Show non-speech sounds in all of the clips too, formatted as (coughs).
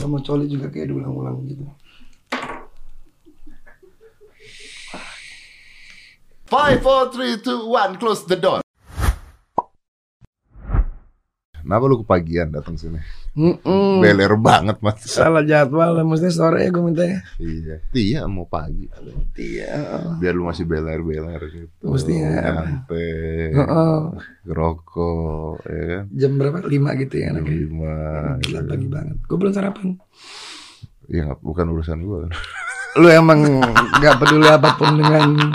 sama coli juga kayak diulang-ulang gitu. Five, four, three, two, one, close the door. Kenapa lu kepagian datang sini? Mm-mm. Beler banget mas. Salah jadwal, mestinya sore ya gue minta ya. Iya, iya mau pagi. Iya. Biar lu masih beler-beler gitu. Mestinya. Nyantai, Oh, ngerokok, ya kan? jam berapa? Lima gitu ya Jam lima. Gila gitu. pagi banget. Gue belum sarapan. Iya, nggak- bukan urusan gua. Lu emang gak peduli apa pun dengan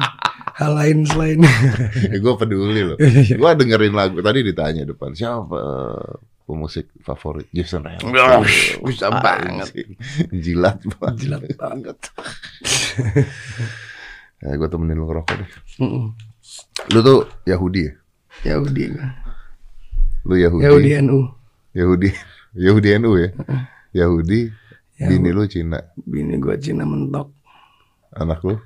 hal lain selain eh, (laughs) gua peduli loh. Iya. Gua dengerin lagu tadi ditanya depan siapa eh, pemusik favorit Jason. Wah, bisa banget. Jilat banget. Jilat banget. (laughs) Ya, gue temenin lu ngerokok deh. Lu tuh Yahudi ya? Yahudi gue. Lu Yahudi. Yahudi NU. Yahudi. Yahudi NU ya? Yahudi. Bini lu Cina. Bini gue Cina mentok. Anak lu?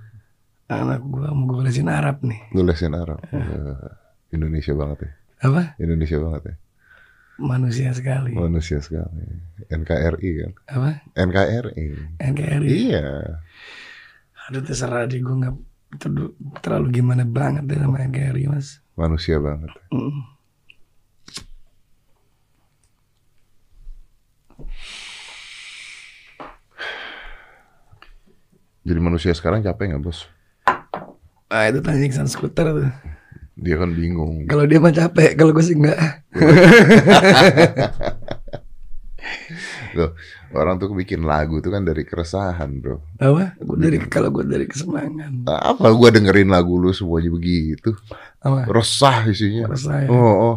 Anak gue mau gue lesin Arab nih. Lu lesin Arab. Eh, Indonesia banget ya? Apa? Indonesia banget ya? Manusia sekali. Manusia sekali. NKRI kan? Apa? NKRI. NKRI. Iya. Aduh terserah di gue nggak terlalu, terlalu gimana banget deh sama NKRI mas. Manusia banget. Mm. Jadi manusia sekarang capek nggak bos? Ah itu tanya Iksan skuter tuh. Dia kan bingung. Kalau dia mah capek, kalau gue sih enggak. (laughs) Loh, orang tuh bikin lagu tuh kan dari keresahan bro. Apa? Gue dari kalau gue dari kesenangan. Apa gua dengerin lagu lu semuanya begitu? Apa? Resah isinya. Resah ya? Oh, oh.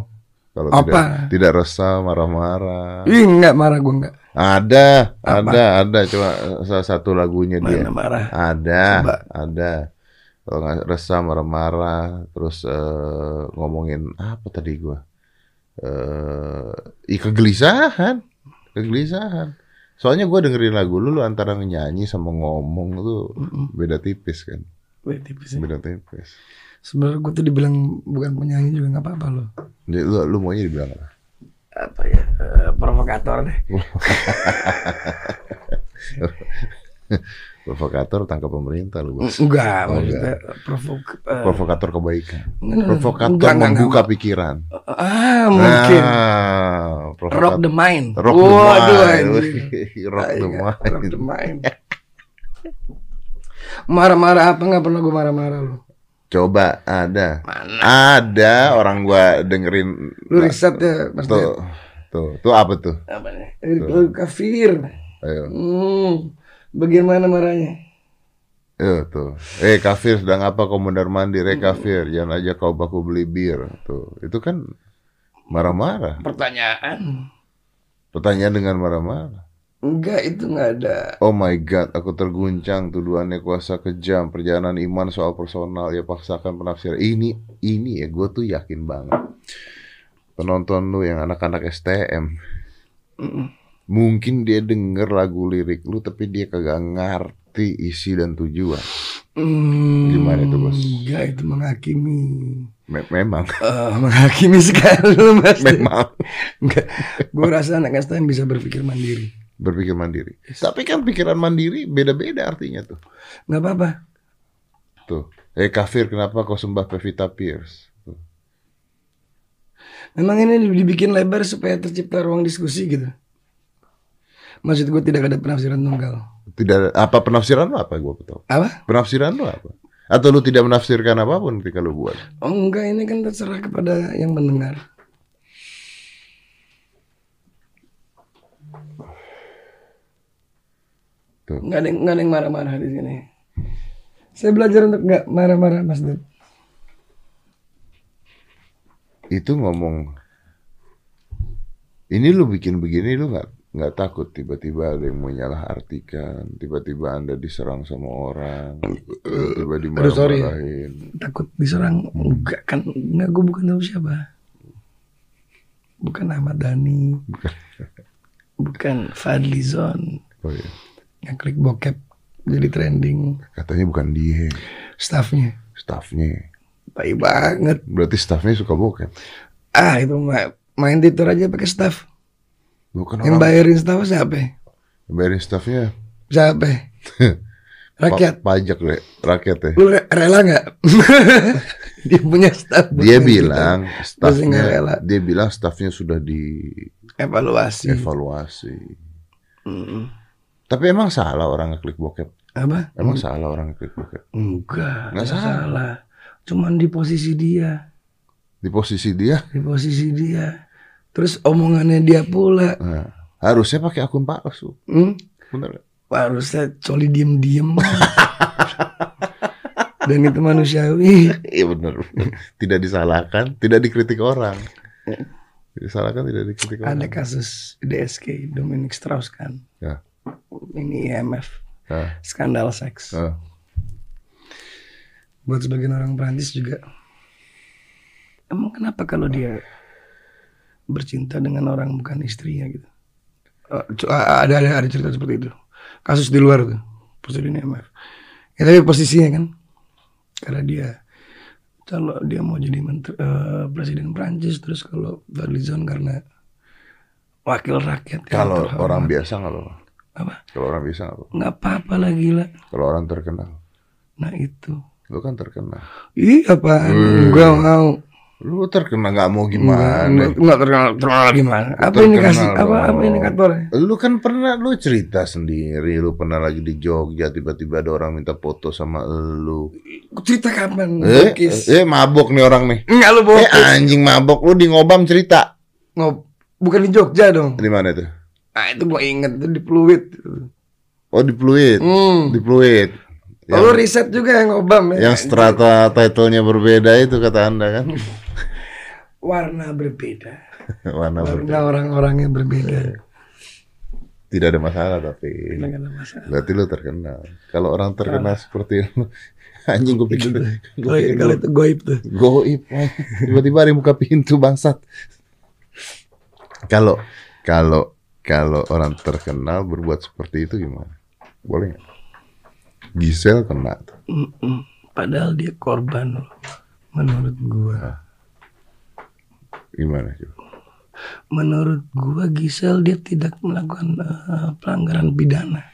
Kalau tidak tidak resah, marah-marah. Ih enggak marah gue enggak. Ada, Apa? ada, ada. Coba eh, salah satu lagunya dia. Mana marah? Ada, Coba. ada. Kalau nggak resah, marah-marah, terus eh, ngomongin apa tadi gua? Eh, ih, kegelisahan, kegelisahan. Soalnya gua dengerin lagu lu, lu antara nyanyi sama ngomong tuh beda tipis kan, Wait, tipis ya. beda tipis. Sebenarnya gue tuh dibilang bukan penyanyi juga nggak apa-apa. Jadi lu, lu maunya dibilang apa? Apa ya? eh, provokator deh. (laughs) (laughs) Provokator tangkap pemerintah lu bos. Enggak, Oh, maksudnya provok. eh, Provokator kebaikan. enggak, Provokator enggak, enggak, membuka enggak. pikiran. Ah mungkin. Ah, Rock provokator- the mind. Rock the Waduh, mind. anjir. (laughs) Rock the Ah, iya, mind. Rock the mind. Marah-marah apa nggak pernah gue marah-marah lu. Coba ada. Mana? Ada orang gua dengerin Lu riset ya, Mas tuh. Tuh, tuh apa tuh? Apa nih? Lu kafir. Ayo. Hmm. Bagaimana marahnya? Ayo tuh. Eh kafir sedang apa kau mondar mandir? Eh kafir, jangan aja kau baku beli bir. Tuh. Itu kan marah-marah. Pertanyaan. Pertanyaan dengan marah-marah. Enggak, itu nggak ada. Oh my god, aku terguncang tuduhannya kuasa kejam perjalanan iman soal personal ya paksakan penafsiran. Ini ini ya gue tuh yakin banget. Penonton lu yang anak-anak STM Mm-mm. Mungkin dia denger lagu lirik lu tapi dia kagak ngerti isi dan tujuan. Hmm, Gimana itu, Bos? Enggak, itu menghakimi. Me- memang, Eh, menghakimi sekali Mas. memang Enggak. Gue rasa anak STM bisa berpikir mandiri. berpikir mandiri. Tapi kan pikiran mandiri beda-beda artinya tuh. Nggak apa-apa. Tuh, eh kafir kenapa kau sembah Pevita Pierce? Tuh. Memang ini dibikin lebar supaya tercipta ruang diskusi gitu. Maksud gue tidak ada penafsiran tunggal. Tidak ada- apa penafsiran lu apa gue tahu. Apa? Penafsiran lu apa? Atau lu tidak menafsirkan apa pun ketika lu buat? Oh enggak, ini kan terserah kepada yang mendengar. Tuh. Nggak ada, nggak ada yang marah-marah di sini. Saya belajar untuk nggak marah-marah, Mas Dut. Itu ngomong ini lu bikin begini lu nggak nggak takut tiba-tiba ada yang menyalah artikan, tiba-tiba anda diserang sama orang, tiba-tiba Aduh, sorry dimarah-marahin. Takut diserang? Enggak kan? Enggak, gue bukan tahu siapa. Bukan Ahmad Dhani. Bukan Fadli Zon. Oh iya. Yang klik bokep jadi trending. Katanya bukan dia, Staffnya. staffnya. Tai banget. Berarti staffnya suka bokep. Ah itu ma- main Twitter aja pakai staff. Bukan Yang orang, bayarin staff siapa? ya? Bayarin staffnya Siapa? (laughs) Rakyat. pa- pajak deh, rakyat ya. Lu re- rela nggak? (laughs) dia punya staff. Dia ngasih bilang staffnya, rela. dia bilang staffnya sudah dievaluasi. evaluasi. Mm. Tapi emang salah orang ngeklik bokep? Apa? Emang salah orang ngeklik bokep? Enggak, Nggak nggak salah. Cuman di posisi dia, Di posisi dia, di posisi dia. Terus omongannya dia pula. nah, harusnya pakai akun palsu. Hmm? Bener nggak? Harusnya coli diem-diem. (laughs) Dan itu manusiawi. Iya benar. tidak disalahkan, tidak dikritik orang. Disalahkan tidak dikritik Ada orang. kasus DSK, Dominic Strauss kan. Ya. Ini IMF, Ah, skandal seks. ah. Buat sebagian orang Prancis juga. Emang kenapa kalau dia bercinta dengan orang bukan istrinya gitu? Eh, ada ada ada cerita seperti itu. Kasus di luar tuh, presiden IMF. Ya tapi posisinya kan, karena dia kalau dia mau jadi menteri, eh, presiden Prancis terus kalau Fadlizon karena wakil rakyat Kalau orang biasa nggak apa-apa. apa Kalau orang biasa nggak apa-apa. nggak apa-apa lah gila. Kalau orang terkenal, Nah itu, lu kan terkenal. ih apaan? Hmm. Gua mau. Lu terkenal nggak mau gimana? enggak, enggak terkenal, terkenal gimana? Apa ini kasih? Apa apa indikatornya? Lu kan pernah lu cerita sendiri, lu pernah lagi di Jogja tiba-tiba ada orang minta foto sama lu. Cerita kapan? Eh, Bokis. eh mabok nih orang nih. Enggak lu Eh bokis. anjing mabok lu di ngobam cerita. Ngob- bukan di Jogja dong. Di mana itu? Ah itu gua inget itu di Pluit. Oh di Pluit. Hmm. Di Pluit. Lalu Yang, riset juga yang ngobam ya. yang strata titlenya berbeda itu kata anda kan? (laughs) Warna berbeda. (laughs) Warna berbeda. Warna orang-orangnya berbeda. Tidak ada masalah tapi. Nggak ada masalah. Berarti lu terkenal. Kalau orang terkenal seperti lu, (laughs) anjing gue pikir, gue Kalau itu goib tuh. goib. anjing. Tiba-tiba ada yang buka pintu bangsat. Kalau kalau kalau orang terkenal berbuat seperti itu gimana? Boleh nggak? Gisel kena tuh. Padahal dia korban loh. Menurut gua. Gimana coba? Menurut gua Gisel dia tidak melakukan eh, pelanggaran pidana.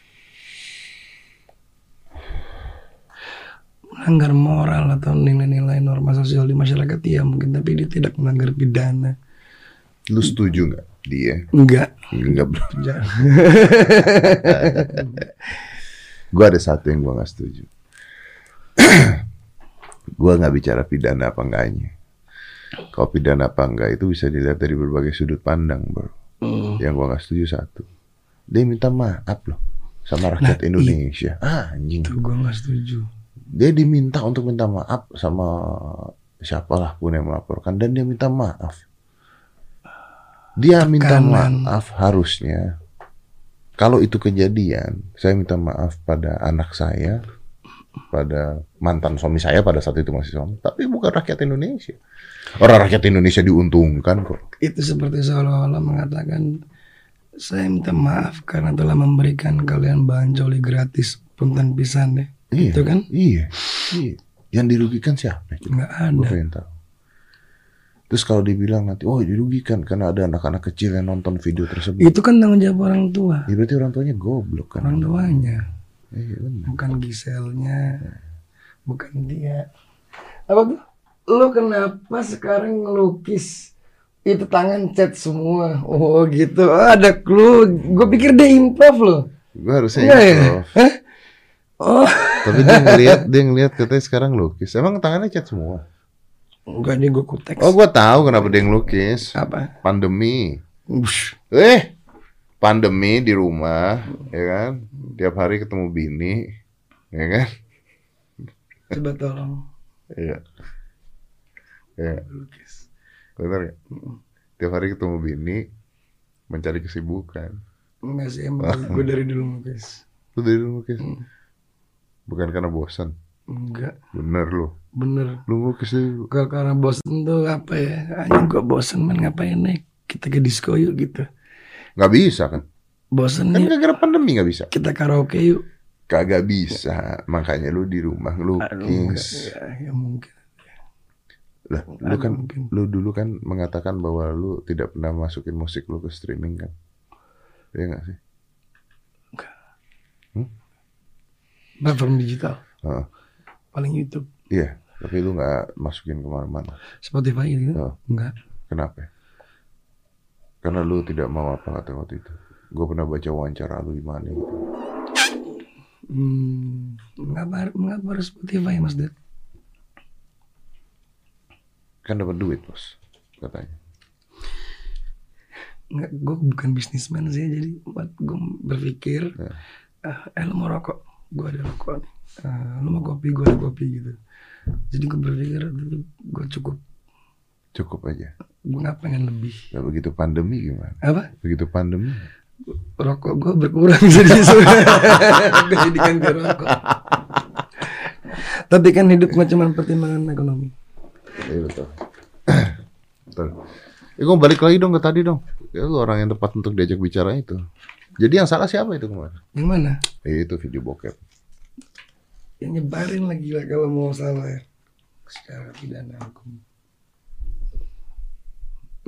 Melanggar moral atau nilai-nilai norma sosial di masyarakat ya mungkin tapi dia tidak melanggar pidana. Lu setuju nggak dia? Enggak. Enggak. Jangan. (laughs) Gue ada satu yang gue nggak setuju. (clears throat) gue nggak bicara pidana apa enggaknya. Kalau pidana apa enggak itu bisa dilihat dari berbagai sudut pandang, bro. Hmm. Yang gue nggak setuju satu, dia minta maaf loh sama rakyat Nah, Indonesia. Ah, anjing. Itu gua nggak setuju. Dia diminta untuk minta maaf sama siapalah pun yang melaporkan dan dia minta maaf. Dia minta Tekanan. maaf harusnya. Kalau itu kejadian, saya minta maaf pada anak saya, pada mantan suami saya pada saat itu masih suami, tapi bukan rakyat Indonesia. Orang rakyat Indonesia diuntungkan kok. Itu seperti seolah-olah mengatakan saya minta maaf karena telah memberikan kalian bahan coli gratis punten pisan deh. Iya, Itu kan Iya, iya. Yang dirugikan siapa? nggak Gue ada. tahu. Terus kalau dibilang nanti, oh dirugikan karena ada anak-anak kecil yang nonton video tersebut. Itu kan tanggung jawab orang tua, Ya berarti orang tuanya goblok kan? orang tuanya, Iya bukan Giselnya, bukan dia. Apa tuh? Lo kenapa sekarang ngelukis itu tangan cat semua? Oh gitu, Oh, ada clue. Gue pikir dia improv loh. Gue harusnya Enggak ya? improv. Hah? Oh, Tapi dia ngeliat, (laughs) dia ngeliat katanya sekarang lukis. Emang tangannya cat semua? enggak nih gue kuteks. Oh gue tahu kenapa dia ngelukis. Apa? Pandemi. Ush. Eh, pandemi di rumah, ya kan? Tiap hari ketemu bini, ya kan? Coba tolong Iya. Iya. lukis. Benar nggak? Tiap hari ketemu bini, mencari kesibukan. Enggak sih, emang gue dari dulu lukis. Lu dari dulu lukis? Hmm. Bukan karena bosan. Enggak, Bener lu. bener. Lu dari dulu. Kalau karena bosen tuh apa ya? Anjing gue bosen man ngapain nih? Kita ke disco yuk gitu. Nggak bisa kan? Bosen Kan gara-gara pandemi nggak bisa. kita karaoke yuk. Kagak bisa. Makanya lu di rumah Aduh, enggak, ngelukis. ya, ya mungkin. Lah, lu kan mungkin. lu dulu kan mengatakan bahwa lu tidak pernah masukin musik lu ke streaming kan? Iya nggak sih? Platform digital. Heeh. Paling YouTube. Iya, tapi lu nggak masukin ke mana-mana. Spotify gitu. Oh. Enggak. Kenapa? Karena lu tidak mau apa kata waktu itu. Gue pernah baca wawancara lu di mana gitu. Hmm, mengapa, mengapa harus Spotify Mas Ded? Kan dapat duit bos, katanya. Enggak, gue bukan bisnismen sih, jadi buat gue berpikir, Ya. ah, eh lu mau rokok, gue ada rokok nih. Ah, lu mau kopi, gue ada kopi gitu. Jadi gue berpikir, gue cukup, Cukup aja. Gue nggak pengen lebih. Nah, begitu pandemi gimana? Apa? Begitu pandemi, Rokok gue berkurang (laughs) jadi sudah gue jadikan ke rokok. Tapi kan hidup nggak cuma pertimbangan ekonomi. Iya betul. betul. Ya, gue balik lagi dong ke tadi dong. Ya, lu orang yang tepat untuk diajak bicara itu. Jadi yang salah siapa itu kemarin? Yang mana? Ya, itu video bokep. Yang nyebarin lagi lah kalau mau salah ya. Secara pidana hukum.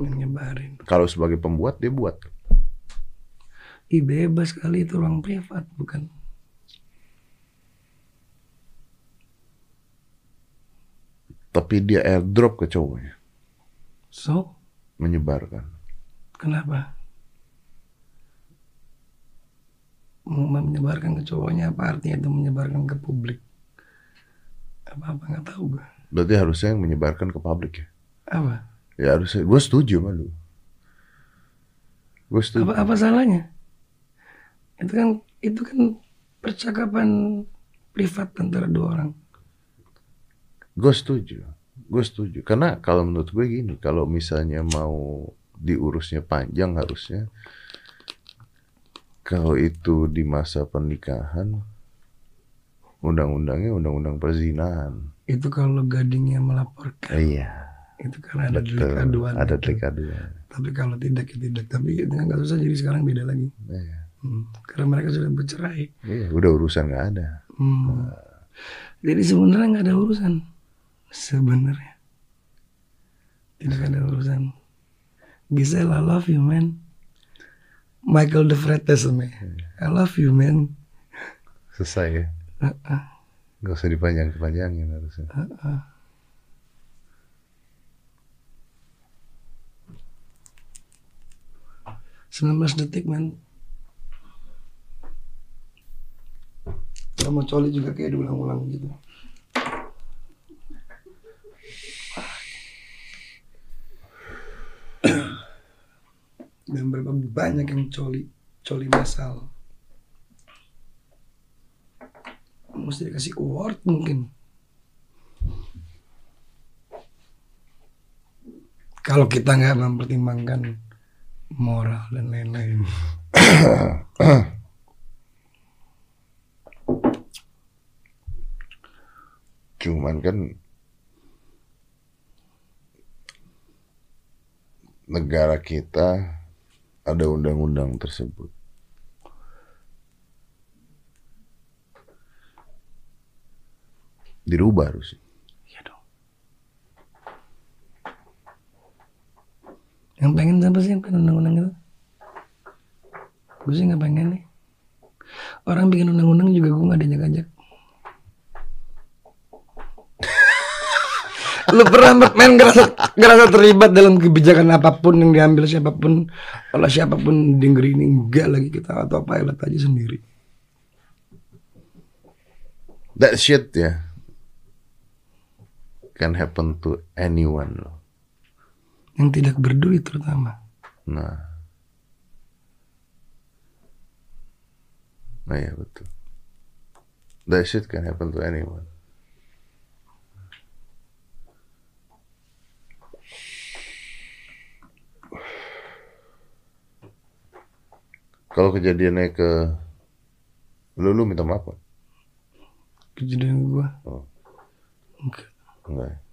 Yang nyebarin. Kalau sebagai pembuat dia buat. Ih bebas kali itu ruang privat bukan. Tapi dia airdrop ke cowoknya, So, menyebarkan. kenapa? Mau menyebarkan ke cowoknya apa artinya itu menyebarkan ke publik? Apa-apa nggak tahu gue. Berarti harusnya yang menyebarkan ke publik ya. Apa? Ya harusnya. Gue setuju sama lu. Gue setuju. Apa apa salahnya? Itu kan itu kan percakapan privat antara dua orang. Gue setuju. Gue setuju. Karena kalau menurut gue gini, kalau misalnya mau diurusnya panjang harusnya kalau itu di masa pernikahan undang-undangnya undang-undang perzinahan. Itu kalau gadingnya melaporkan. Iya. Itu karena ada delik Betul. aduan. Ada itu. delik aduan. Tapi kalau tidak ya tidak. Tapi dengan kasusnya jadi sekarang beda lagi. Iya. Hmm, Karena mereka sudah bercerai. Iya, udah urusan nggak ada. Hmm. Jadi sebenarnya nggak ada urusan. Sebenarnya tidak ada urusan. Giselle, I love you man. Michael De Freitas me. I love you man. Selesai ya. Uh-uh. Gak usah dipanjang-panjangin harusnya. 19 detik. Kalau mau coli juga kayak diulang-ulang gitu. Dan berapa banyak yang coli, coli masal. Mesti dikasih award mungkin. Kalau kita nggak mempertimbangkan moral dan lain-lain. Cuman kan negara kita ada undang-undang tersebut. Dirubah harusnya. Iya dong. Yang pengen siapa sih yang pengen undang-undang itu? Gue sih nggak pengen nih. Orang bikin undang-undang juga gue nggak diajak-ajak. (laughs) Lu pernah main ngerasa, ngerasa terlibat dalam kebijakan apa pun yang diambil siapa pun oleh siapa pun di negeri ini enggak lagi kita atau pilot aja sendiri. That shit ya can happen to anyone loh. Yang tidak berduit terutama. Nah. Nah ya betul. That shit can happen to anyone. Kalau kejadiannya ke lu lu minta maaf nggak? Kejadian gue Oh, enggak, enggak. ya? enggak.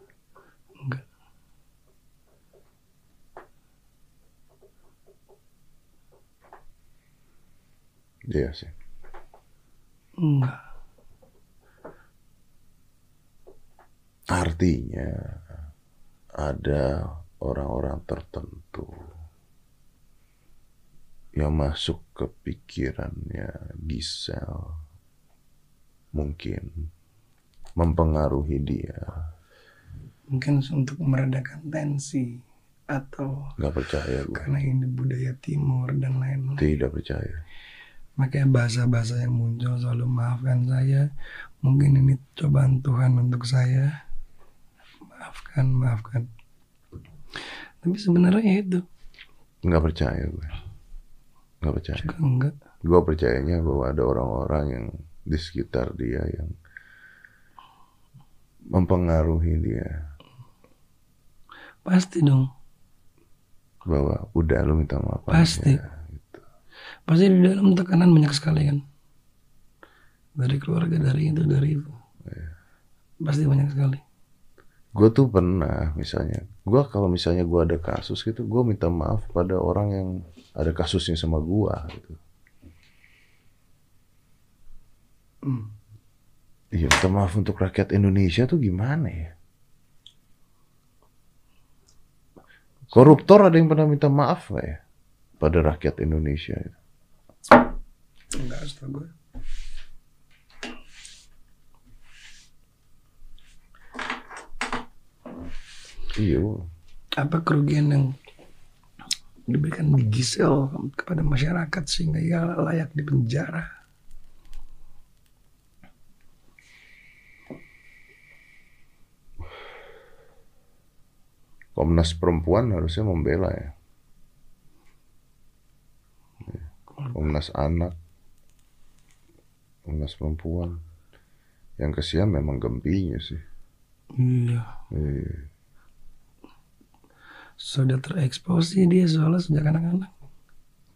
Iya sih. Enggak. Artinya ada orang-orang tertentu yang masuk ke pikirannya Gisel mungkin mempengaruhi dia. Mungkin untuk meredakan tensi atau Nggak percaya gue. karena ini budaya timur dan lain-lain. Tidak percaya. Makanya bahasa-bahasa yang muncul selalu maafkan saya. Mungkin ini cobaan Tuhan untuk saya. Maafkan, maafkan. Tapi sebenarnya itu Nggak percaya gue. Nggak percaya. juga enggak. Gue percayanya bahwa ada orang-orang yang di sekitar dia yang mempengaruhi dia. Pasti dong. Bahwa udah lu minta maaf Pasti. aja. Pasti di dalam tekanan banyak sekali kan. Dari keluarga, dari itu, dari itu. Pasti banyak sekali. Gue tuh pernah misalnya, gue kalau misalnya gue ada kasus gitu, gue minta maaf pada orang yang ada kasusnya sama gue gitu. Hmm. Iya, minta maaf untuk rakyat Indonesia tuh gimana ya? Koruptor ada yang pernah minta maaf gak ya? Pada rakyat Indonesia itu? Enggak, gue. Iya. Apa kerugian yang diberikan Gisel kepada masyarakat sehingga ia layak dipenjara? Komnas Perempuan harusnya membela ya. Komnas Anak, Komnas Perempuan. Yang kesian memang gempinya sih. Iya. Iya. Sudah terekspos sih dia soalnya sejak anak-anak.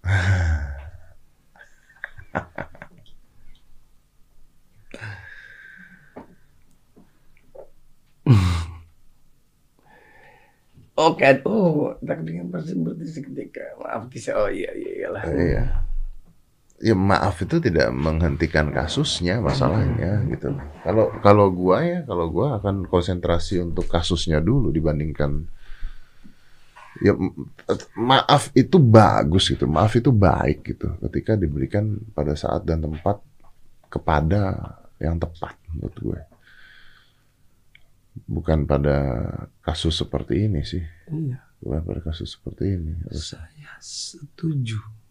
(laughs) Oke, oh, tak dengan pasti berarti seketika. Maaf kisah, oh iya iya iyalah. Iya. Ya maaf itu tidak menghentikan kasusnya masalahnya gitu. Kalau kalau gua ya kalau gua akan konsentrasi untuk kasusnya dulu dibandingkan ya maaf itu bagus gitu. Maaf itu baik gitu ketika diberikan pada saat dan tempat kepada yang tepat menurut gue. Bukan pada kasus seperti ini sih. Iya, Bukan pada kasus seperti ini. saya setuju.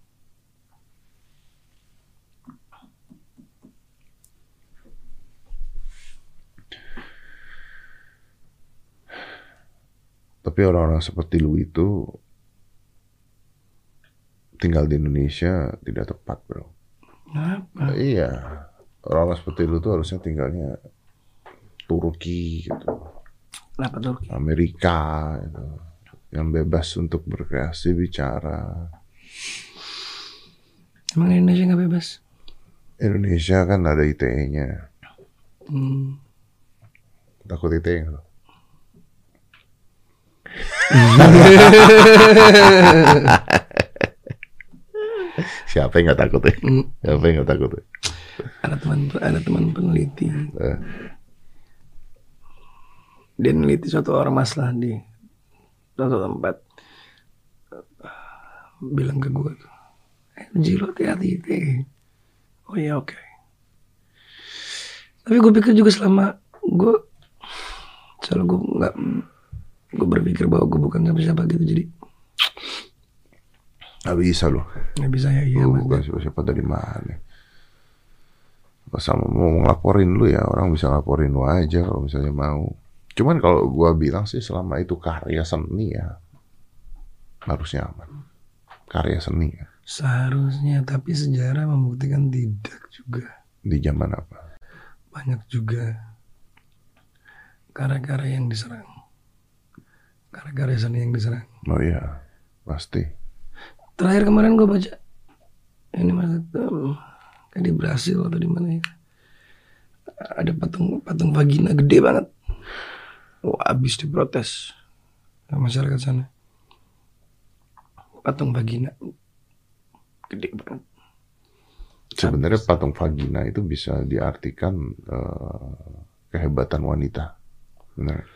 Tapi orang-orang seperti lu itu tinggal di Indonesia tidak tepat, bro. Kenapa? Iya, orang-orang seperti lu tuh harusnya tinggalnya Turki, gitu, Kenapa Turki? Amerika, gitu. yang bebas untuk berkreasi, bicara. Emang Indonesia nggak bebas? Indonesia kan ada ITE-nya, Hmm. takut ITE nggak? (laughs) Siapa yang nggak takut ya? Hmm. Siapa yang nggak takut ya? Ada teman ada teman peneliti. Eh. Dia neliti suatu ormas lah di suatu tempat. Bilang ke gue tuh, eh Jiro hati-hati. Oh iya oke. Tapi gue pikir juga selama gue selalu gue nggak gue berpikir bahwa gue bukan siapa-siapa gitu jadi Nggak bisa loh. nggak bisa ya iya Lu mas. bukan siapa-siapa dari mana. Pas sama mau ngelaporin lu ya orang bisa ngelaporin lu aja kalau misalnya mau. Cuman kalau gua bilang sih selama itu karya seni ya harusnya aman. Karya seni ya. Seharusnya tapi sejarah membuktikan tidak juga. Di zaman apa? banyak juga karya-karya yang diserang karya-karya seni yang diserang Oh iya, pasti. terakhir kemarin gue baca ini mas um, kayak di Brasil atau di mana ya ada patung patung vagina gede banget wah habis diprotes sama masyarakat sana patung vagina gede banget Sebenarnya patung vagina itu bisa diartikan eh, kehebatan wanita. Benar.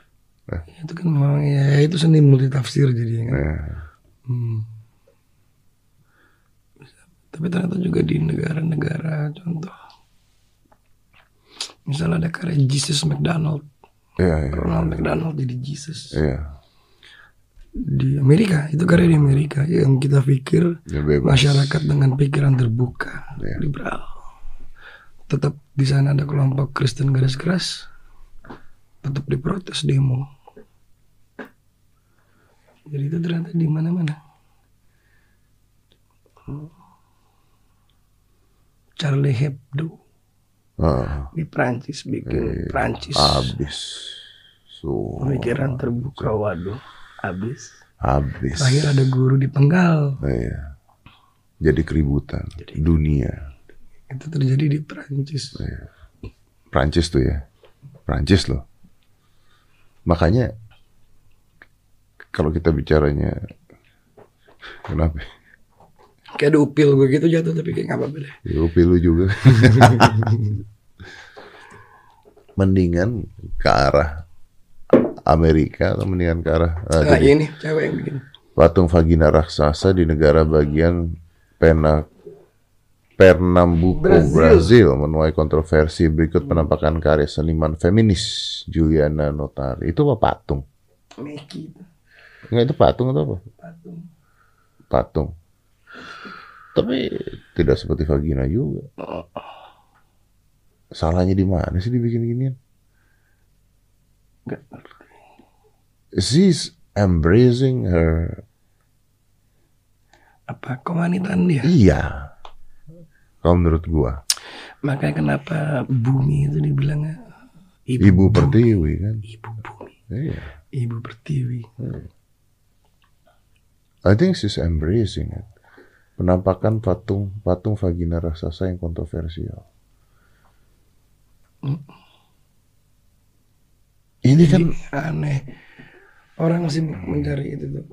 Ya, itu kan memang ya itu seni multi tafsir jadi kan Eh, Hmm. Tapi ternyata juga di negara-negara contoh Misalnya ada karya Jesus McDonald, Iya, iya. Ronald McDonald jadi Jesus Iya. di Amerika itu karya di Amerika yang kita pikir Dia bebas. masyarakat dengan pikiran terbuka, Iya. liberal. Tetap di sana ada kelompok Kristen garis keras, tetap diprotes demo. Jadi itu ternyata di mana-mana. Charlie Hebdo Ah, di Prancis bikin Prancis habis. So, pemikiran terbuka waduh habis habis. terakhir ada guru dipenggal Iya. Jadi keributan dunia. itu terjadi di Prancis Prancis tuh ya. Prancis loh. Makanya kalau kita bicaranya kenapa? kayak ada upil begitu jatuh tapi kayak nggak apa-apa deh Ya, pilu juga. (laughs) mendingan ke arah Amerika atau mendingan ke arah ah, nah jadi ini cewek yang bikin patung vagina raksasa di negara bagian Pena Pernambuco, Brazil. Brazil. menuai kontroversi berikut penampakan karya seniman feminis Juliana Notari. Itu apa patung? Meki itu Enggak itu patung atau apa? patung Patung. Tapi tidak seperti vagina juga. Salahnya di mana sih dibikin ginian? nggak She's embracing her. apa kewanitaan dia Iya. Kalau menurut gua, makanya kenapa bumi itu dibilangnya ibu, ibu pertiwi kan. ibu bumi Iya. ibu pertiwi I think she's embracing it. Penampakan patung patung vagina raksasa yang kontroversial. Ini kan aneh orang masih mencari itu tuh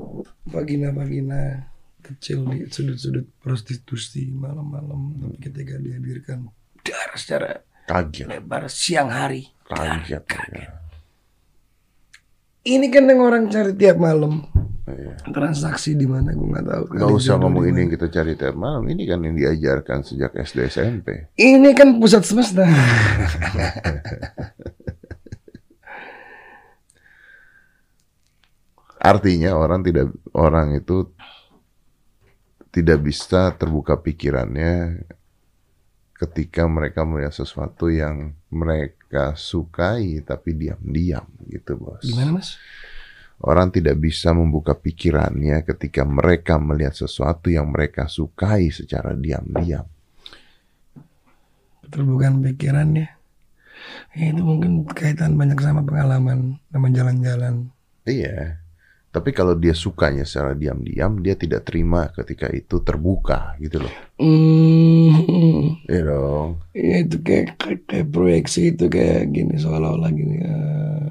vagina-vagina kecil di sudut-sudut prostitusi malam-malam tapi ketika dihadirkan darah secara kaget, lebar siang hari kaget. ya. ini kan yang orang cari tiap malam Iya. transaksi di mana gue nggak tahu Gak usah ngomong ini yang kita cari tiap malam. Ini kan yang diajarkan sejak SD SMP. ini kan pusat semesta (laughs) Artinya orang tidak orang itu tidak bisa terbuka pikirannya ketika mereka melihat sesuatu yang mereka sukai tapi diam-diam gitu bos. gimana mas Orang tidak bisa membuka pikirannya ketika mereka melihat sesuatu yang mereka sukai secara diam-diam. betul bukan pikirannya ya, itu mungkin kaitan banyak sama pengalaman sama jalan-jalan Iya. Tapi kalau dia sukanya secara diam-diam, dia tidak terima ketika itu terbuka gitu loh. Iya dong. ya itu kayak, kayak, kayak proyeksi itu kayak gini seolah-olah gini eh,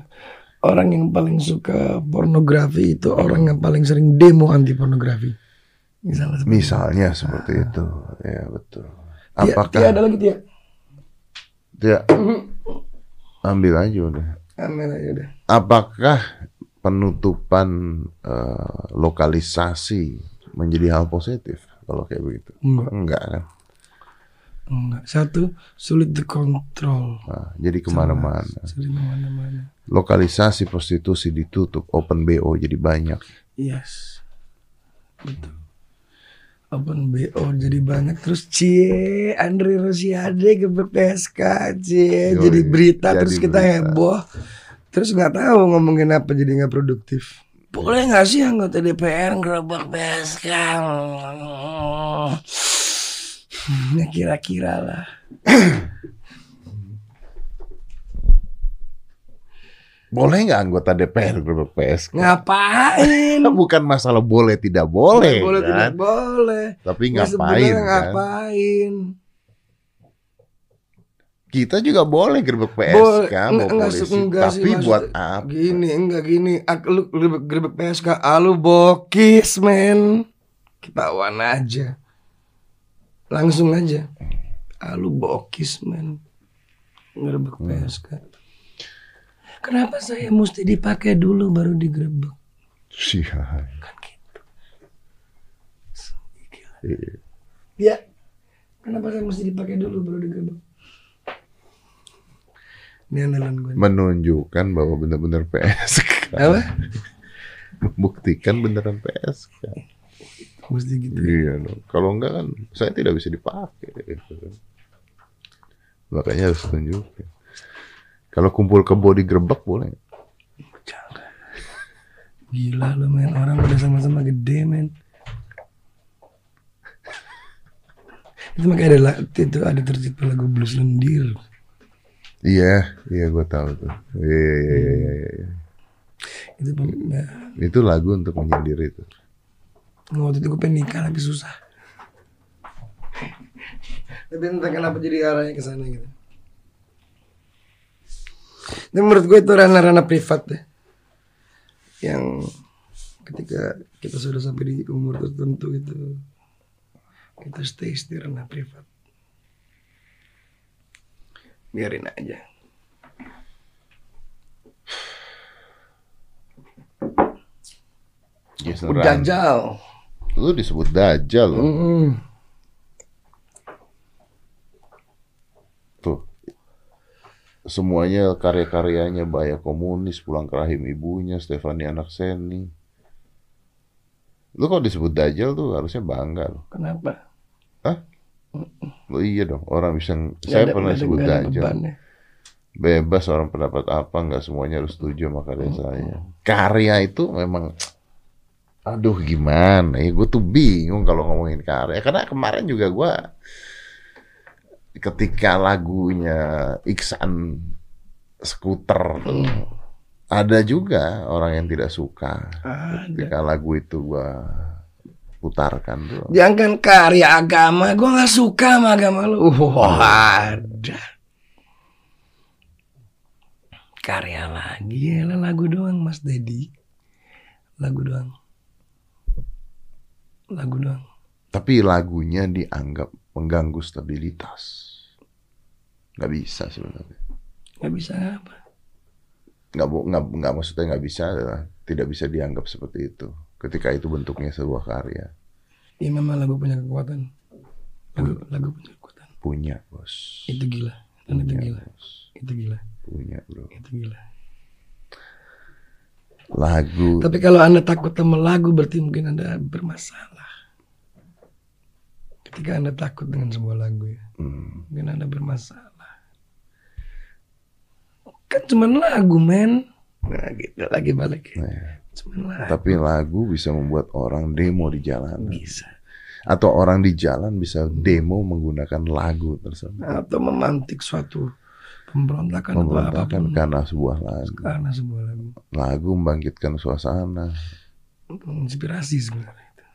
orang yang paling suka pornografi itu orang yang paling sering demo anti pornografi misalnya seperti Misalnya seperti itu. Ya betul. Apakah ada lagi dia (laughs) ambil aja udah. Amin aja udah Apakah penutupan eh, lokalisasi menjadi hal positif kalau kayak begitu? enggak Enggak kan? enggak satu sulit dikontrol Nah, jadi ke mana-mana. sering ke mana-mana Lokalisasi prostitusi ditutup, open BO jadi banyak. yes. Betul. Open BO jadi banyak. Terus cie Andre Rosiade ke PSK cie. Yoi, jadi berita jadi terus kita berita. heboh. Terus nggak tahu ngomongin apa jadi nggak produktif. Boleh nggak sih anggota DPR ngerobak PSK Hmm, ya kira-kira lah (clears throat) Boleh nggak anggota DPR gerbek PSK? ngapain (laughs) Bukan masalah boleh tidak boleh, boleh kan? tidak boleh Tapi Ya, ngapain kan? ngapain Kita juga boleh gerbek PSK Boleh. mau Enggak- polisi, enggak sih, tapi maksud- buat apa? Gini, enggak gini. Ak, lu grebek, grebek PSK, alu bokis, men. Ketahuan aja. Langsung aja. Alu bokis, men. Grebek Hmm. PSK. Kenapa saya mesti dipakai dulu baru digrebek? Sial. Kan gitu. Iya. Ya. Kenapa saya mesti dipakai dulu baru digrebek? Ini andalan gue. menunjukkan bahwa benar-benar PSK. Apa? Membuktikan beneran PSK. Mesti gitu. Iya dong. Kalau enggak kan saya tidak bisa dipakai. gitu kan. Makanya harus tunjukin. Kalau kumpul kebo di gerbek boleh. Jangan. Gila lo men, orang udah sama-sama gede men. Itu makanya ada itu ada tercipta lagu blues lendir. Iya, iya gue tahu tuh. Iya, iya, iya, iya, iya. Itu pem- ya, Itu lagu untuk menyendiri itu. waktu itu gue pengen nikah tapi susah. tapi entah kenapa jadi arahnya ke sana gitu. Dan menurut gue itu ranah-ranah privat deh. Yang ketika kita sudah sampai di umur tertentu itu kita stay di ranah privat. Biarin aja. Yes, Udah Dajjal. Lu disebut dajjal loh. Mm-mm. Tuh. Semuanya karya-karyanya Bahaya Komunis, Pulang ke Rahim Ibunya, Stefani Anak Seni. Lu kok disebut dajjal tuh harusnya bangga loh. Kenapa? Hah? Lo iya dong, orang bisa saya ada- pernah disebut dajjal. Bebas orang pendapat apa, nggak semuanya harus setuju sama karya saya. Karya itu memang aduh gimana ya gue tuh bingung kalau ngomongin karya karena kemarin juga gue ketika lagunya Iksan skuter tuh ada juga orang yang tidak suka Ada. ketika lagu itu gue putarkan tuh Jangan karya agama, gue nggak suka sama agama lu. Wah, ada. Karya lagi, ya lagu doang Mas Dedi. Lagu doang. Lagu doang. tapi lagunya dianggap mengganggu stabilitas nggak bisa sebenarnya Gak bisa apa. nggak nggak nggak maksudnya nggak bisa adalah tidak bisa dianggap seperti itu ketika itu bentuknya sebuah karya Ya memang lagu punya kekuatan. Lagu, lagu punya kekuatan. punya bos Itu gila. Dan itu punya gila. bos Itu gila. punya bro Itu gila. lagu Tapi kalau anda takut sama lagu berarti mungkin anda bermasalah. Ketika anda takut dengan sebuah lagu ya, hmm, mungkin anda bermasalah. Kan cuma lagu men. Nah gitu lagi balik. nah, Cuma lagu. tapi lagu bisa membuat orang demo di jalanan Bisa. atau orang di jalan bisa demo menggunakan lagu tersebut Atau memantik suatu pemberontakan, atau memberontakan apa pun. karena sebuah lagu Karena sebuah lagu. lagu membangkitkan suasana Inspirasi sebenarnya itu.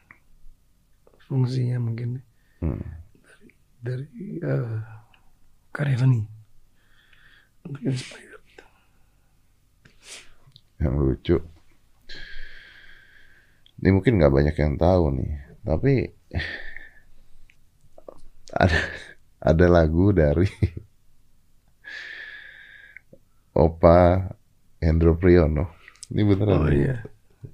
Fungsinya mungkin Hmm. dari eh, karya seni. Untuk inspire. yang lucu. Ini mungkin nggak banyak yang tahu nih, tapi (laughs) ada ada lagu dari (laughs) Opa Hendro Priyono. Ini beneran Oh iya.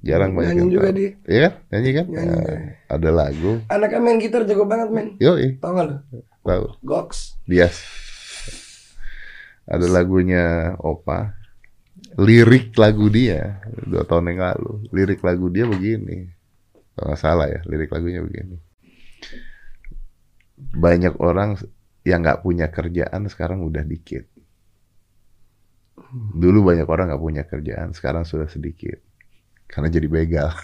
Jarang banyak Nyanyi yang juga tahu. dia. Iya kan? Nyanyi kan? Nyanyi, Nah, nyanyi. ada lagu. Anaknya main gitar jago banget men. Yo, Tau gak lo? tahu. Gox. Dia. Ada lagunya Opa. Lirik lagu dia dua tahun yang lalu. Lirik lagu dia begini. Kalau nggak salah ya, lirik lagunya begini. Banyak orang yang nggak punya kerjaan sekarang udah dikit. Dulu banyak orang nggak punya kerjaan, sekarang sudah sedikit. Karena jadi begal. (laughs)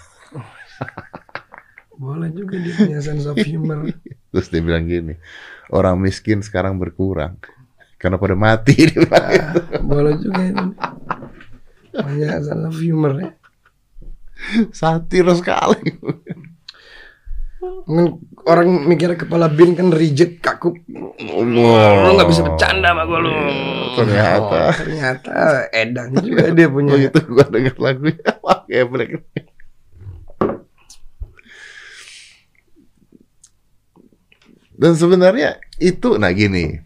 Boleh juga dia punya sense of humor. (laughs) Terus dia bilang gini, orang miskin sekarang berkurang. Karena pada mati. (laughs) Dia bilang gitu. Ah, boleh juga itu. Punya sense of humor ya. Satir sekali. Mungkin orang mikir kepala bin kan reject kaku. Lo nggak bisa bercanda sama gue lo. Ternyata. Oh, ternyata edan juga dia (laughs) punya. Oh itu gua denger lagunya (laughs) Wah geblek Dan sebenarnya itu nah gini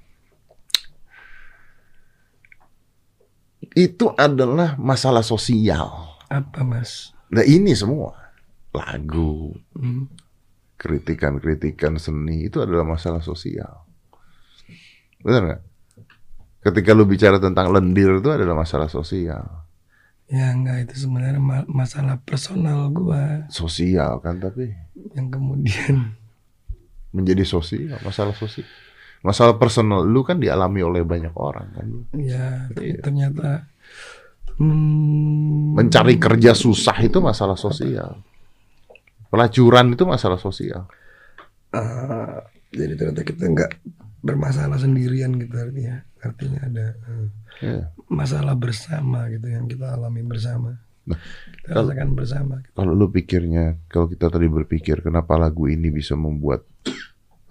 Itu adalah masalah sosial Apa mas? Nah ini semua Lagu Hmm. Kritikan-kritikan seni Itu adalah masalah sosial Benar nggak? Ketika lu bicara tentang lendir itu adalah masalah sosial. Ya enggak itu sebenarnya ma- masalah personal gua Sosial kan tapi yang kemudian (laughs) menjadi sosial, masalah sosial. Masalah personal lu kan dialami oleh banyak orang kan. ya tapi ternyata hmm, Mencari kerja susah itu masalah sosial. Pelacuran itu masalah sosial. eh, jadi ternyata kita nggak bermasalah sendirian gitu artinya artinya ada eh, Ya. masalah bersama gitu yang kita alami bersama Nah, kita rasakan bersama Kalau lu pikirnya, kalau kita tadi berpikir kenapa lagu ini bisa membuat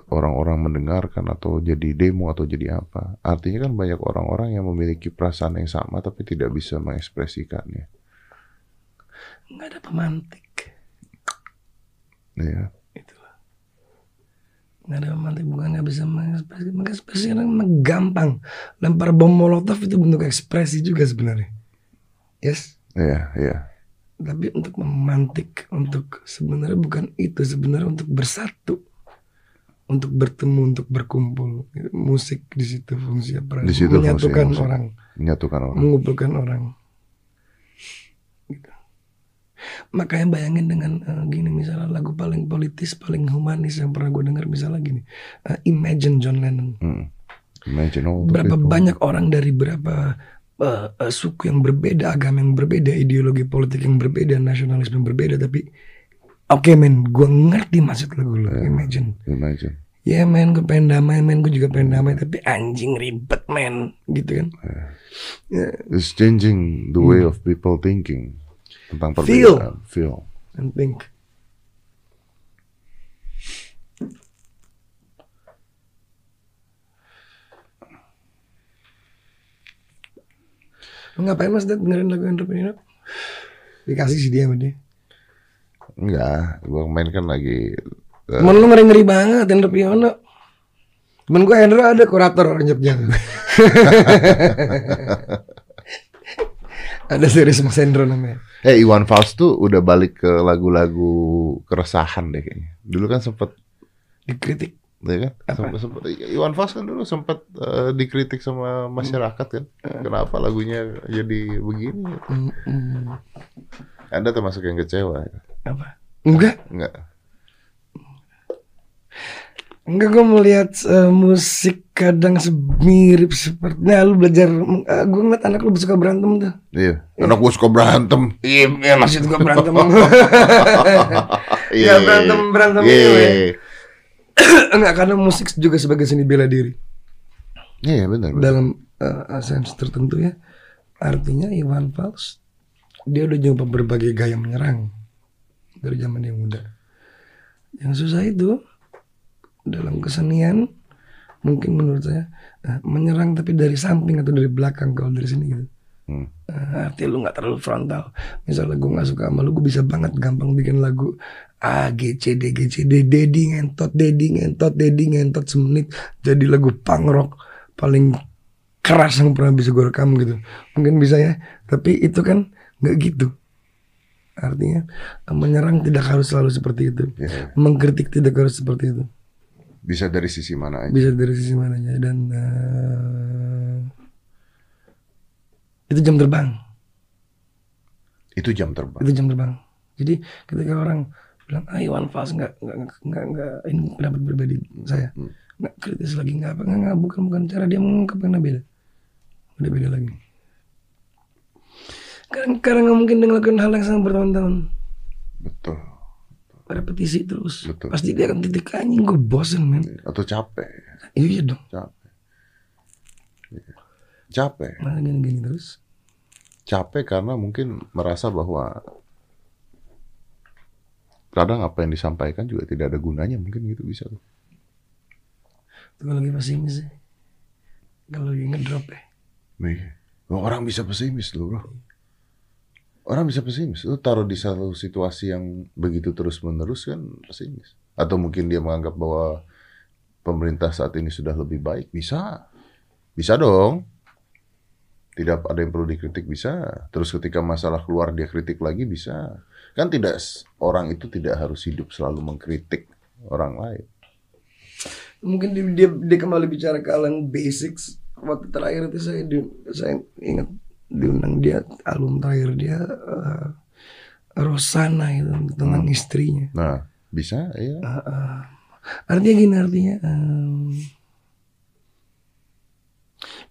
orang-orang mendengarkan atau jadi demo atau jadi apa? Artinya kan banyak orang-orang yang memiliki perasaan yang sama tapi tidak bisa mengekspresikannya. nggak ada pemantik Ya. itu nggak ada pemantik bukan nggak bisa mengekspresi mengekspresi kan memang gampang lempar bom molotov itu bentuk ekspresi juga sebenarnya yes Iya, iya. tapi untuk memantik untuk sebenarnya bukan itu sebenarnya untuk bersatu untuk bertemu untuk berkumpul musik di situ fungsi apa Di situ fungsi menyatukan musik. orang Menyatukan orang. mengumpulkan orang. Makanya bayangin dengan eh, gini misalnya lagu paling politis paling humanis yang pernah gue dengar misalnya gini eh, Imagine John Lennon Hmm. Imagine all the berapa people. banyak orang dari berapa eh, eh, suku yang berbeda, agama yang berbeda, ideologi politik yang berbeda, nasionalisme yang berbeda, tapi oke men, gue ngerti maksud lagu lo. Imagine, Imagine. ya men, gue pengen damai, men, gue juga pengen damai, tapi anjing ribet men, gitu kan? Ya, It's changing the way of people thinking tentang Feel. perbedaan. Feel. and think. Ngapain mas dengerin lagu Andrew Pinot? Dikasih sih dia sama dia. Enggak, gua main kan lagi Temen lu ngeri-ngeri banget Hendro Priyono Temen gue Hendro ada kurator orang Jogja (laughs) Ada series Mas Hendro namanya Eh Iwan Fals tuh udah balik ke lagu-lagu keresahan deh kayaknya. Dulu kan sempet Dikritik ya kan? Sempet, sempet, Iwan Fals kan dulu sempat dikritik sama masyarakat kan. Kenapa lagunya jadi begini? Mm-mm. Anda termasuk yang kecewa. ya? Apa? Enggak Enggak. Enggak gue melihat eh, musik kadang mirip seperti Nah lu belajar uh, Gue ngeliat anak lu suka berantem tuh Iya. Anak gua suka berantem. Iya ya, maksud gue (laughs) (laughs) berantem Iya. berantem- berantem Iya. ini, weh. (coughs) Enggak karena musik juga sebagai seni bela diri Iya benar. benar. dalam uh, sense tertentu ya artinya Iwan Fals dia udah nyoba berbagai gaya menyerang dari zaman yang muda yang susah itu dalam kesenian mungkin menurut saya uh, menyerang tapi dari samping atau dari belakang kalau dari sini gitu. Hmm. Uh, artinya lu nggak terlalu frontal. Misalnya gue nggak suka sama lu gue bisa banget gampang bikin lagu A G C D G C D Dedi ngentot Dedi ngentot Dedi ngentot semenit jadi lagu punk rock paling keras yang pernah bisa gue rekam gitu. Mungkin bisa ya tapi itu kan nggak gitu. Artinya uh, menyerang tidak harus selalu seperti itu. Iya. mengkritik tidak harus seperti itu Bisa dari sisi mana aja. bisa dari sisi mananya dan uh, itu jam terbang Itu jam terbang. itu jam terbang jadi ketika orang bilang ah Iwan Fals nggak nggak nggak nggak ini pendapat berbeda saya Hmm. nggak kritis lagi nggak apa nggak bukan bukan cara dia mengungkapkan beda udah beda lagi karena karena nggak mungkin dia ngelakuin hal yang sama bertahun-tahun Betul. Repetisi terus Betul. pasti dia akan titik anjing gue bosen men Atau capek. iya dong Capek. Iya. Capek. masa gini-gini terus Capek karena mungkin merasa bahwa kadang apa yang disampaikan juga tidak ada gunanya mungkin gitu bisa tuh. Kalau lagi pesimis sih kalau lagi ngedrop ya Nih, orang bisa pesimis loh, bro. Orang bisa pesimis. Lu taruh di satu situasi yang begitu terus-menerus kan pesimis. Atau mungkin dia menganggap bahwa pemerintah saat ini sudah lebih baik. Bisa. Bisa dong. Tidak ada yang perlu dikritik, bisa. Terus ketika masalah keluar dia kritik lagi, bisa. Kan tidak, orang itu tidak harus hidup selalu mengkritik orang lain. mungkin dia, dia, kembali bicara ke hal yang basics waktu terakhir itu saya saya ingat diundang dia album terakhir dia eh, Rosana itu tentang istrinya. Nah, bisa ya. Artinya gini artinya em,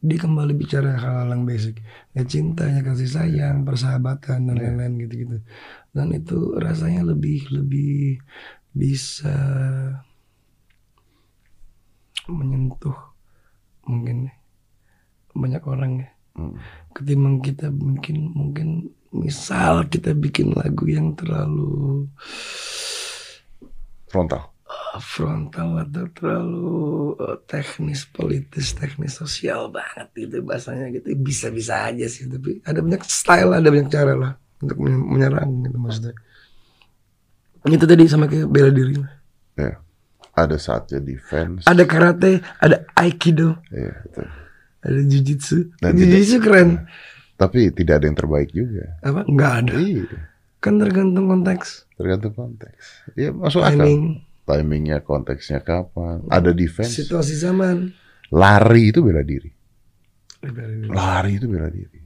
dia kembali bicara hal-hal yang basic. Ya cintanya kasih sayang persahabatan dan lain-lain gitu-gitu. Dan itu rasanya lebih lebih bisa menyentuh mungkin ya, banyak orang ya. Hmm. Ketimbang kita mungkin mungkin misal kita bikin lagu yang terlalu Frontal. frontal atau terlalu eh, teknis politis teknis sosial banget gitu bahasanya gitu bisa-bisa aja sih tapi ada banyak style ada banyak cara lah untuk men- menyerang gitu maksudnya itu tadi sama kayak bela diri Ya. Ada saatnya defense. ada karate ada aikido Iya, betul. Ada jujitsu Dan jujitsu keren Tapi tidak ada yang terbaik juga. apa nggak ada Iya. kan tergantung konteks Tergantung konteks. Iya, masuk akal. timing Timingnya, konteksnya kapan. Ada defense. situasi zaman Lari itu bela diri. Bela diri. Lari itu bela diri.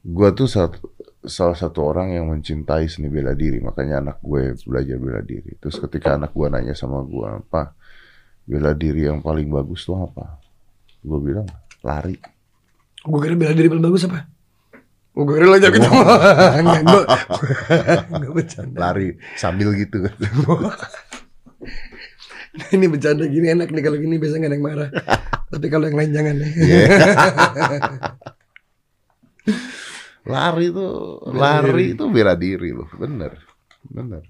Gua tuh satu, salah satu orang yang mencintai seni bela diri. Makanya anak gue belajar bela diri. Terus ketika anak gua nanya sama gua, apa bela diri yang paling bagus tuh apa? Gue bilang lari. Gue kira bela diri paling bagus apa? Gue kira gitu. (laughs) Enggak, gue Enggak bercanda. Lari sambil gitu. (laughs) Ini bercanda gini enak nih kalau gini biasanya gak ada yang marah. (laughs) Tapi kalau yang lain jangan ya. lari tuh lari itu bela diri loh, bener, bener.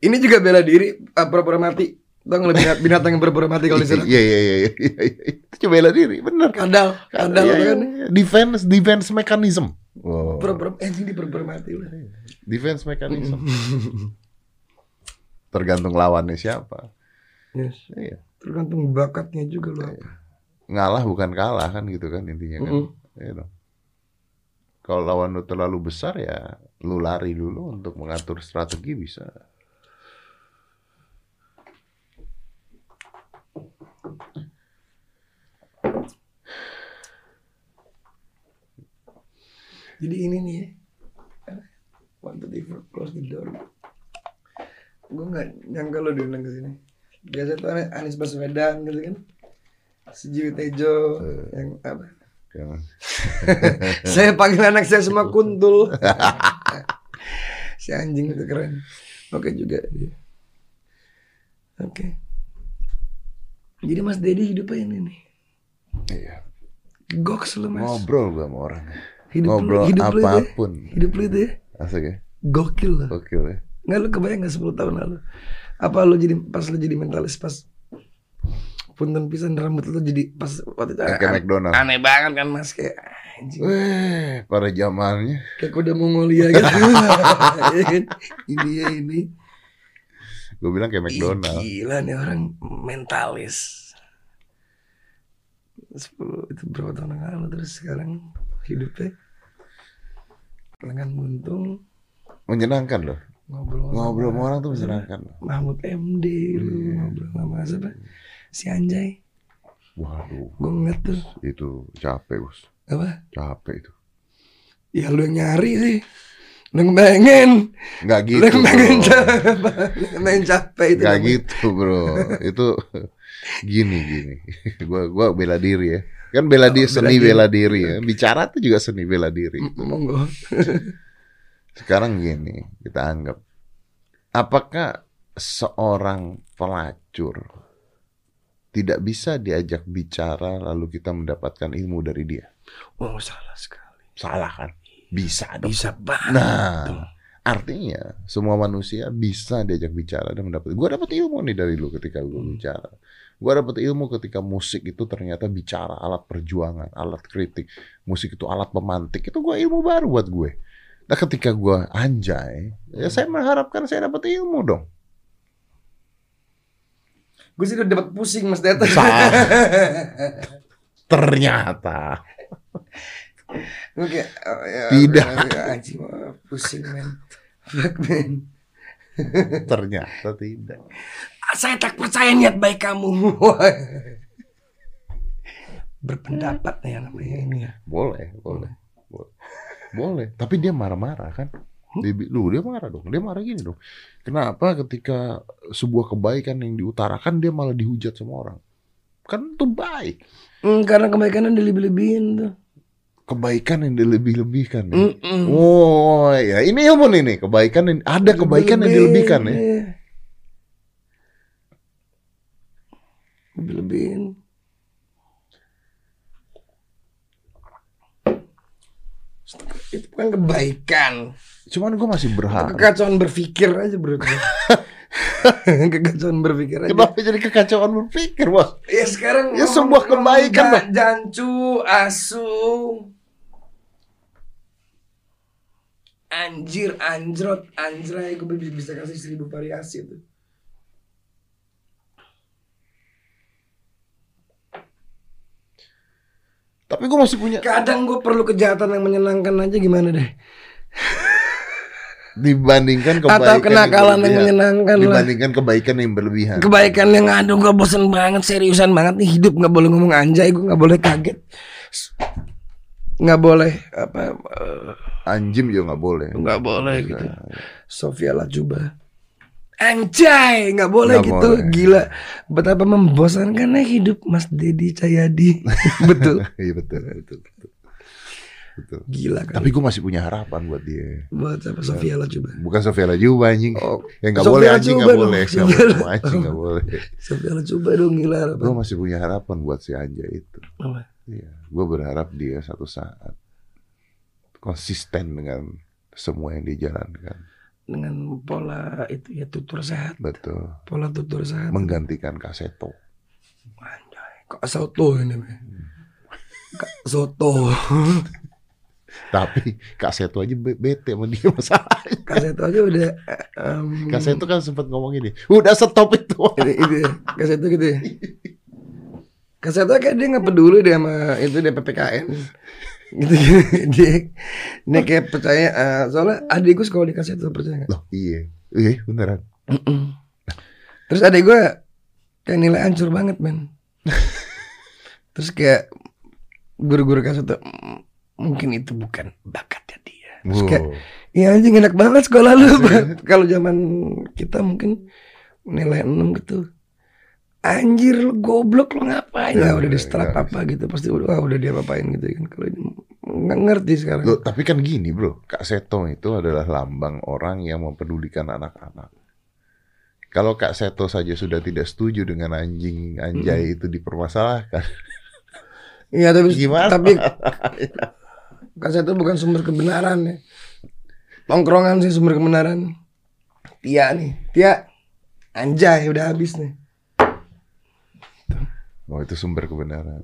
Ini juga bela diri ah, pura-pura mati. Tau nggak binat- binatang yang pura-pura mati kalau diserang? Iya iya iya iya iya. Itu cuma bela diri, bener. Kadal, kadal Iya, iya, kan. iya. Defense defense mechanism. Wow. Pura-pura eh ini pura-pura mati lah. Defense mechanism. Tergantung lawannya siapa. Yes. Iya. Tergantung bakatnya juga lo apa. Ngalah bukan kalah kan gitu kan intinya kan. Iya dong. Kalau lawan lu terlalu besar ya lu lari dulu untuk mengatur strategi bisa. Jadi ini nih ya. Waktu di close the door. Gue gak nyangka lo diundang ke sini. Biasa tuh Ani- Anies Baswedan gitu kan. Sejiwi Tejo yang apa? (laughs) Saya panggil anak saya semua kuntul. si anjing itu keren. Oke juga dia. Oke. Jadi Mas Dedi hidupnya ini nih. iya. Goks lu Mas. Ngobrol gua sama orang. Hidup lu- Ngobrol hidup lu itu ya. apa pun. Hidup lu itu ya. Asik ya. Gokil loh. Gokil ya. Nggak lu kebayang nggak 10 tahun lalu? Apa lu jadi pas lu jadi mentalis pas punten pisan rambut lu jadi pas waktu itu Kayak aneh, McDonald. aneh banget kan mas kayak anjing Weh, pada zamannya kayak kuda Mongolia gitu (laughs) Iya kan? India ini gue bilang kayak Ih, McDonald. gila nih orang mentalis 10 itu berapa tahun yang lalu terus sekarang hidupnya lengan buntung Menyenangkan loh. ngobrol Ngobrol sama orang tuh menyenangkan. loh. Mahmud MD lu Iya. ngobrol sama siapa si Anjay Waduh, gue ngeliat tuh itu capek bos. apa Capek itu. ya lu yang nyari sih lu yang pengen Nggak gitu lu yang pengen capek (laughs) capek itu Nggak gitu bro. Itu (laughs) gini gini. Gua gua bela diri ya. Kan bela diri bela seni diri. bela diri ya. Bicara tuh juga seni bela diri. M- monggo (laughs) Sekarang gini, kita anggap apakah seorang pelacur tidak bisa diajak bicara lalu kita mendapatkan ilmu dari dia? oh salah sekali Salah kan? Bisa dong. bisa banget Nah, artinya semua manusia bisa diajak bicara dan mendapat. Gua dapat ilmu nih dari lu ketika gua bicara. Gua dapat ilmu ketika musik itu ternyata bicara, alat perjuangan, alat kritik. Musik itu alat pemantik. Itu gua ilmu baru buat gue. Nah, ketika gua anjay, ya saya mengharapkan saya dapat ilmu dong. gue sih udah dapat pusing mas Deta. (laughs) Ternyata Gue kayak oh, ya, Tidak. ya, anjing wah, pusing men fuck men ternyata tidak. Saya tak percaya niat baik kamu berpendapat yang namanya ini ya. Boleh, boleh, boleh. Boleh. Tapi dia marah-marah kan? Dia, bi- lu dia marah dong. Dia marah gini dong. Kenapa ketika sebuah kebaikan yang diutarakan dia malah dihujat sama orang? Kan itu baik. Hmm, karena kebaikannya dilebih-lebihin tuh. Kebaikan yang dilebih-lebihkan. ya. Mm-mm. Oh ya, ini ilmu nih nih. Kebaikan yang ada kebaikan yang dilebihkan ya. Iya. Lebih-lebihin. Itu bukan kebaikan. Cuman gue masih berharap. Kekacauan berpikir aja bro. (laughs) Kekacauan berpikir aja. Kenapa jadi kekacauan berpikir, bos? Ya sekarang Ya, sebuah kebaikan, ja- Jancu, asu, anjir, anjrot, anjray, gue bisa, bisa kasih seribu variasi tuh. Tapi gue masih punya. Kadang gue perlu kejahatan yang menyenangkan aja gimana deh. (laughs) Dibandingkan kebaikan Atau kenakalan yang berlebihan. menyenangkan lah. Dibandingkan kebaikan yang berlebihan. Kebaikan yang aduh gue bosen banget, seriusan banget nih hidup nggak boleh ngomong anjay, gue nggak boleh kaget, nggak boleh apa, eh, Anjim juga nggak boleh. nggak boleh gitu. Sofia Lajuba. Anjay, nggak boleh Nggak gitu. boleh. Gila, betapa membosankannya hidup Mas Dedi Cahyadi. (laughs) Betul. Iya betul, betul, betul. Betul. Gila kan. Tapi gue masih punya harapan buat dia. Buat apa Sofia Lajuba? Bukan Sofia Lajuba anjing. Oh, ya nggak Sofia boleh anjing nggak boleh. Nggak Sofia boleh anjing nggak boleh. Sofia Lajuba dong gila apa? Gue masih punya harapan buat si Anja itu. Apa? Iya, gue berharap dia satu saat konsisten dengan semua yang dijalankan. Dengan pola itu ya tutur sehat, Betul. pola tutur sehat. Menggantikan Kaseto. Anjay, Kak Soto ini. Be. Kak Soto. (laughs) Tapi Kaseto aja be- bete sama dia masalahnya. Kak aja udah em, Kaseto kan sempat ngomong ini, udah stop itu. itu ya. Kak gitu ya. Kak Soto kayak dia nggak peduli deh sama itu dia PPKN. Gitu, (laughs) dia dia kayak percaya eh, soalnya adikku sekolah di Kak Soto percaya nggak? Loh iya, iya beneran. Mm-mm. Terus adik gue kayak nilai hancur banget men. (laughs) Terus kayak guru-guru kasih tuh "Mm, mungkin itu bukan bakatnya dia. Terus kayak iya anjing enak banget sekolah lu. Bang." (laughs) Kalau zaman kita mungkin nilai 6 gitu. Anjir lu goblok lu ngapain? Ya, Ya, udah di ya, setelah ya. apa gitu pasti udah wah, udah dia apain gitu kan. Kalau ini nggak ngerti sekarang. Loh, tapi kan gini bro, Kak Seto itu adalah lambang orang yang mempedulikan anak-anak. Kalau Kak Seto saja sudah tidak setuju dengan anjing anjay itu dipermasalahkan, (laughs) Iya tapi Gimana? tapi (laughs) kasih itu bukan sumber kebenaran ya. Tongkrongan sih sumber kebenaran. Tia nih, Tia anjay udah habis nih. Oh itu sumber kebenaran.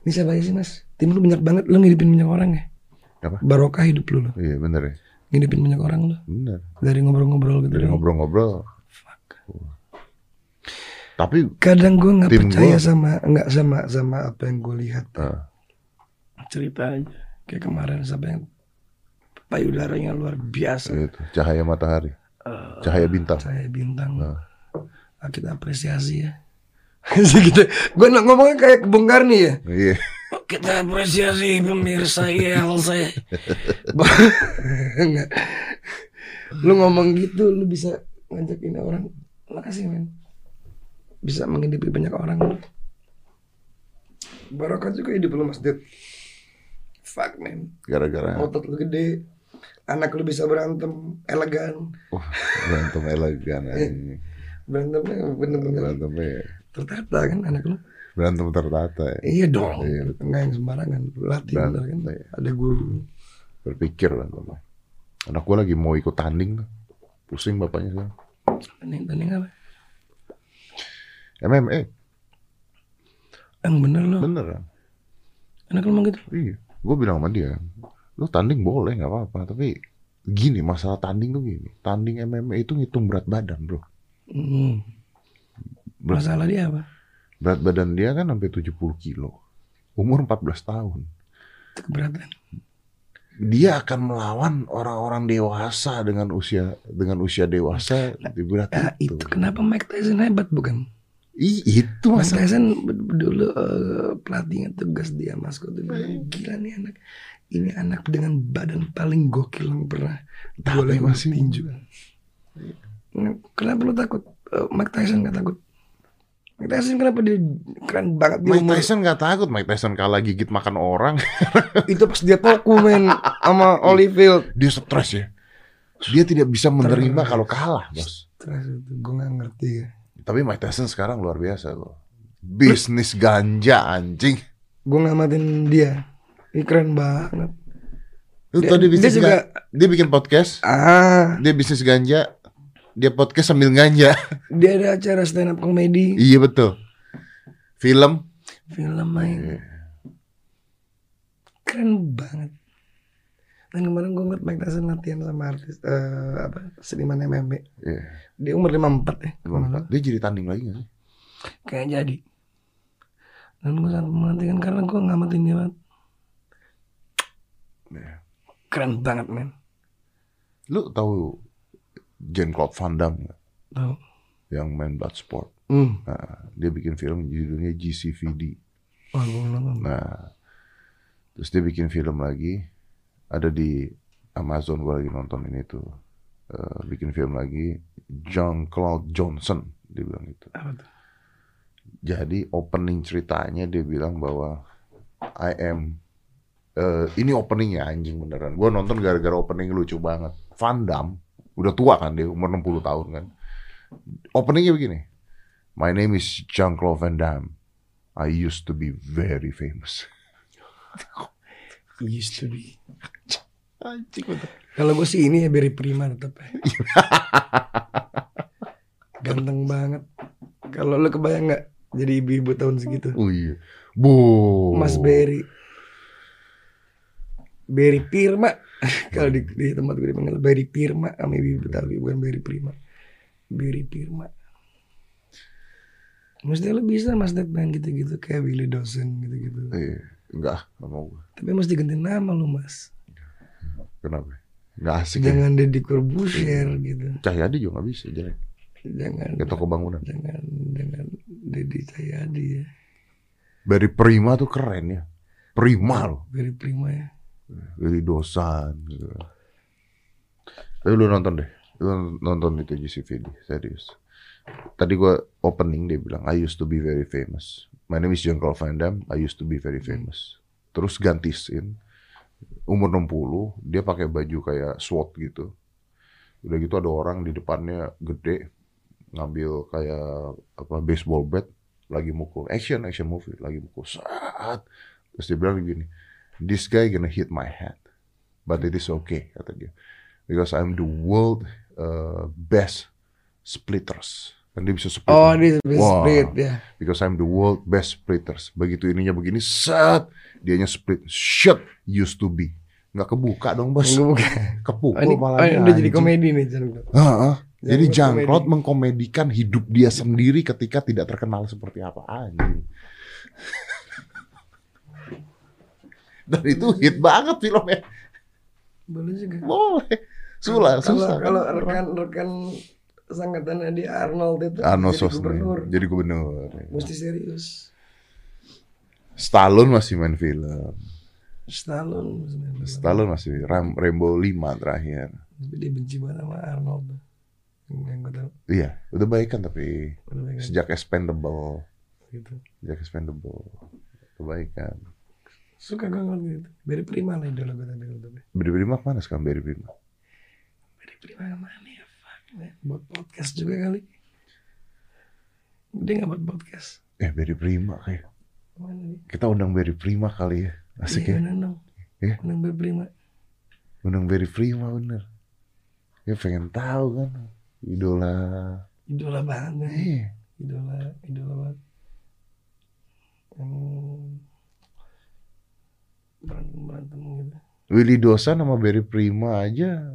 Ini siapa aja sih mas? Tim lu banyak banget, lu ngidupin banyak orang ya. Apa? Barokah hidup lu, lu. Iya bener ya, ngidupin banyak orang lu. bener. Dari ngobrol-ngobrol gitu. Dari ngobrol-ngobrol. Tapi Kadang gue nggak percaya gua- sama nggak sama sama apa yang gue lihat. eh, Cerita aja. Kayak kemarin sampai yang payudaranya luar biasa. itu cahaya matahari, Eh, cahaya bintang. saya bintang. Nah. Ah, kita apresiasi ya. (laughs) gitu. Gue ngomongnya kayak Bung Karni ya. Iya, Oh, kita apresiasi pemirsa (laughs) YL saya. Enggak. Lu ngomong gitu, lu bisa ngajakin orang. Makasih men. Bisa menghidupi banyak orang. Barokah juga hidup lu Mas Dit. Fuck man. gara-gara Otot lu gede. Anak lu bisa berantem elegan. wah, berantem elegan anjing. Berantemnya bener-bener Berantemnya tertata kan anak lu. berantem tertata ya. Iya dong. Iya. Enggak yang sembarangan. Latih bener kan. iya. Ada guru. Berpikir berantem. Anak gua lagi mau ikut tanding. Pusing bapaknya sekarang. Tanding tanding apa? MMA Yang bener lo. beneran. Anak lu mau gitu. Iya, gue bilang sama dia, lu tanding boleh nggak apa-apa, tapi gini masalah tanding tuh gini, tanding MMA itu ngitung berat badan bro. Hmm. Berat, Masalah dia apa? berat badan dia kan sampai 70 kilo, umur 14 tahun. Itu keberatan. Dia akan melawan orang-orang dewasa dengan usia dengan usia dewasa di berat Ya itu. itu kenapa Mike Tyson hebat bukan? Ih, itu Mas. Tyson dulu eh, pelatihnya tugas dia Mas tuh bilang gila nih anak ini anak dengan badan paling gokil yang pernah Tapi boleh masih tinju. Kenapa lu takut? Eh, Mike Tyson gak takut. Mike Tyson kenapa dia keren banget Mike umur- Tyson nggak takut, Mike Tyson kalah gigit makan orang, (laughs) itu pas dia toku men sama Holyfield. dia stres ya. Dia tidak bisa menerima kalau kalah, bos. Terus itu gue gak ngerti ya. Tapi Mike Tyson sekarang luar biasa loh. Bisnis ganja anjing. Gue ngamatin dia. Ini keren banget. Lu Dia- tau dia dia bisnis juga- ga- dia bikin podcast, Ah, dia bisnis ganja, dia podcast sambil ganja. (laughs) dia ada acara stand up comedy. iya betul. Film, Film main. Keren banget. Dan kemarin gue ngeliat Mike Tyson latihan sama artis eh, apa seniman MMA. Iya. Dia umur 54 ya. kalau nggak salah. dia jadi tanding lagi gak sih? Kayak jadi. Dan gue sangat menantikan karena gue ngamatin dia banget. Iya. Keren banget men. Lu tahu Jean Claude Van Damme? Tahu. yang main Bloodsport? Hmm. Nah, dia bikin film judulnya GCVD. Nonton. Nah, terus dia bikin film lagi, ada di Amazon gue lagi nonton ini tuh, Eh, bikin film lagi, John Claude Johnson, dia bilang itu. Apa tuh? Jadi opening ceritanya dia bilang bahwa I am, eh, ini openingnya anjing beneran. Gue nonton gara-gara opening lucu banget. Van Damme, udah tua kan dia, umur 60 tahun kan. Openingnya begini, My name is Jean-Claude Van Damme. I used to be very famous. (laughs) Used to be. (laughs) Kalau gue sih ini ya Barry Prima tetap ya. (laughs) Ganteng banget. Kalau lu kebayang nggak jadi ibu-ibu tahun segitu? Oh iya. Bu. Mas Barry. Barry Pirma. (laughs) Kalau di, di tempat gue dipanggil Barry Pirma sama ibu Betawi bukan Barry Prima. Barry Pirma. Mesti lu bisa mas Dad main gitu-gitu kayak Willy Dawson gitu-gitu. Iya. Enggak, enggak mau gue. Tapi mesti ganti nama lu mas. Kenapa? Enggak asik ya. Jangan Deddy Corbuzier gitu. Cahyadi juga nggak bisa jelek. Jangan Kayak toko bangunan. jangan jangan Deddy Cahyadi ya. Dari Prima tuh keren ya. Prima loh. Barry Prima ya. Dari dosan gitu. Tapi lu nonton deh. Lu nonton itu GCVD, serius. Tadi gua opening dia bilang, I used to be very famous. My name is John Claude Van Damme. I used to be very famous. Terus ganti scene. Umur 60, dia pakai baju kayak SWAT gitu. Udah gitu ada orang di depannya gede ngambil kayak apa baseball bat lagi mukul action action movie lagi mukul saat terus dia bilang gini this guy gonna hit my head but it is okay kata dia because I'm the world uh, best splitters kan dia bisa split Oh, dia bisa Wah. split ya. because I'm the world best splitters begitu ininya begini set dianya split shit used to be nggak kebuka dong bos Enggak bukan. kepukul Oh, ini, oh, udah jadi komedi nih Jan. Heeh. Jadi komedi. mengkomedikan hidup dia sendiri ketika tidak terkenal seperti apa anjing. Dan itu hit banget filmnya. Boleh juga. Boleh. Sulah, Kalau susah. kan? kalau rekan-rekan sangkatannya di Arnold itu Arnold jadi gubernur, jadi gubernur. mesti serius. Stallone masih main film. Stallone mesti main film. Stallone masih Ram Rainbow 5 terakhir. Tapi dia benci banget sama Arnold. Yang gue tahu. Iya, udah baikan tapi Udah baik kan? sejak Expendable, gitu. sejak Expendable. Kebaikan. Suka ngeliat gitu. Barry Prima lah idola gue tapi kalau. Beri Prima mana sekarang Beri Prima? Barry Prima yang mana ya? Fuck. man. Buat podcast juga kali. Dia nggak buat podcast. Eh Beri Prima kayak. Mana? Kita undang Beri Prima kali ya. Asik ya. Iya, undang. Iya. Undang Barry Prima. Undang Beri Prima bener. Ya pengen tahu kan. Idola. Idola banget. Eh, Idola, idola banget. Yang berantem berantem gitu. Willy Dosan sama Beri Prima aja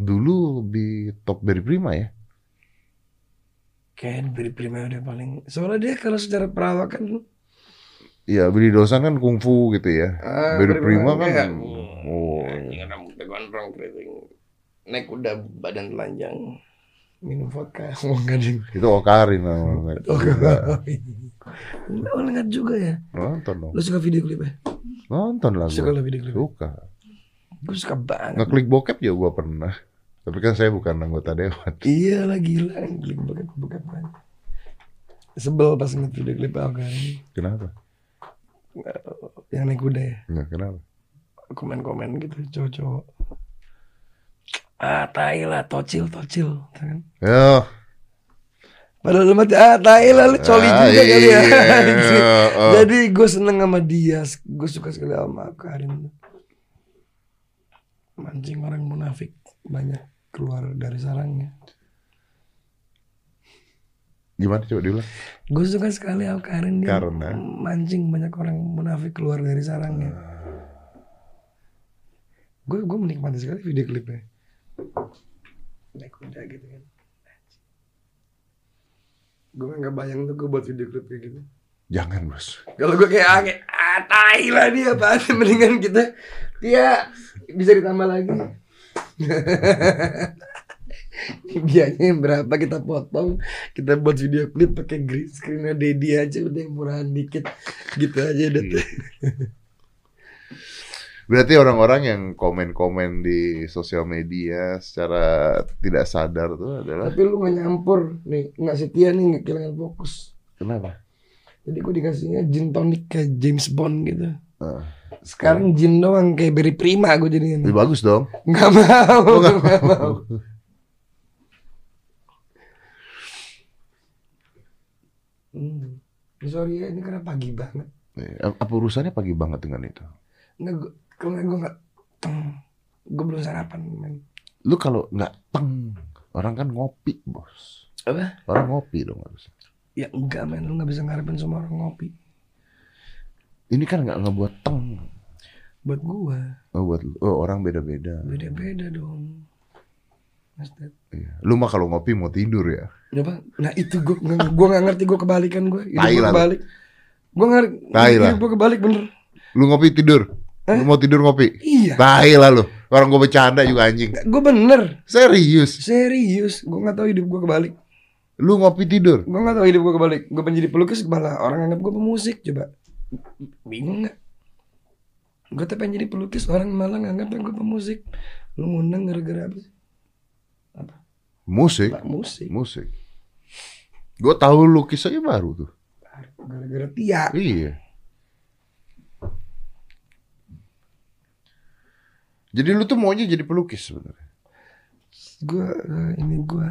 dulu lebih top Beri Prima ya. Kayak Barry Prima udah paling. Soalnya dia kalau secara perawakan Iya, Willy Dosan kan kungfu gitu ya. Ah, Barry Barry Prima Prima kan kayak, oh, gondrong keriting. Naik kuda badan telanjang. minum vodka (laughs) ngomong gading Itu Okarin namanya. (laughs) oh enggak oh enggak juga ya Nonton dong. lu suka video klip ya Nonton lah suka lo video klip Suka. gue suka banget Ngeklik bokep juga gue pernah. Tapi kan saya bukan anggota dewan. (laughs) iya lah gila klik bokep bokep banget sebel pas ngeliat video klip aku kan Kenapa? yang naik kuda ya Enggak, kenapa? komen-komen gitu cowok-cowok ah tai lah tocil tocil kan Yo. Padahal lu mati. Ah tai lah lu coli Ah, juga kali ya. iya. (laughs) Oh. jadi gue seneng sama dia. Gue suka sekali sama Karin mancing orang munafik banyak keluar dari sarangnya. Gimana coba diulang? gue suka sekali sama Karin dia Karena? mancing banyak orang munafik keluar dari sarangnya. Gue gue menikmati sekali video klipnya. Naik kuda gitu kan gue nggak bayang tuh gue buat video klip kayak gitu Jangan, Bos. kalau gue kayak ah, kayak ah tai lah dia apa (laughs) mendingan kita dia bisa ditambah lagi. (laughs) Biayanya berapa kita potong kita buat video klip pakai green screennya Dedi aja udah yang murahan dikit. Gitu aja udah. (laughs) Berarti orang-orang yang komen-komen di sosial media secara tidak sadar tuh adalah tapi lu nggak nyampur nih nggak setia nih nggak kehilangan fokus kenapa? jadi gue dikasihnya gin tonic kayak James Bond gitu Ah, sekarang gin doang kayak Berry Prima gue jadinya lebih bagus dong. nggak mau nggak mau Hmm. Sorry ya, ini karena pagi banget. Eh, Apa urusannya pagi banget dengan itu? Nggak, kalau gue nggak, gue belum sarapan. Men. Lu kalau nggak teng, orang kan ngopi, bos. Apa? Orang ngopi dong harusnya. Ya enggak men, lu nggak bisa ngarepin semua orang ngopi. Ini kan nggak ngebuat teng. Buat gua Oh, buat lu. oh, orang beda-beda. beda-beda dong. Mas. Iya. Lu mah kalau ngopi mau tidur ya? Apa? Nah itu gue gue nggak ngerti gue kebalikan gue. Gue kebalik. Gue ngerti. Gue kebalik bener. Lu ngopi tidur? Lu mau tidur ngopi? Iya. Tai lah lu. Orang gue bercanda juga anjing. Gue bener. Serius. Serius. Gue nggak tahu hidup gue kebalik. Lu ngopi tidur? Gue gak tau hidup gue kebalik Gue pengen jadi pelukis malah orang anggap gue pemusik Coba Bingung gak? Gue tuh pengen jadi pelukis Orang malah nganggap gue pemusik Lu ngundang gara-gara apa sih? Apa? Musik. Musik Musik. Gue tahu lukis aja baru tuh. Gara-gara Tia Iya. Jadi lu tuh maunya jadi pelukis sebenarnya. Gue Ini gue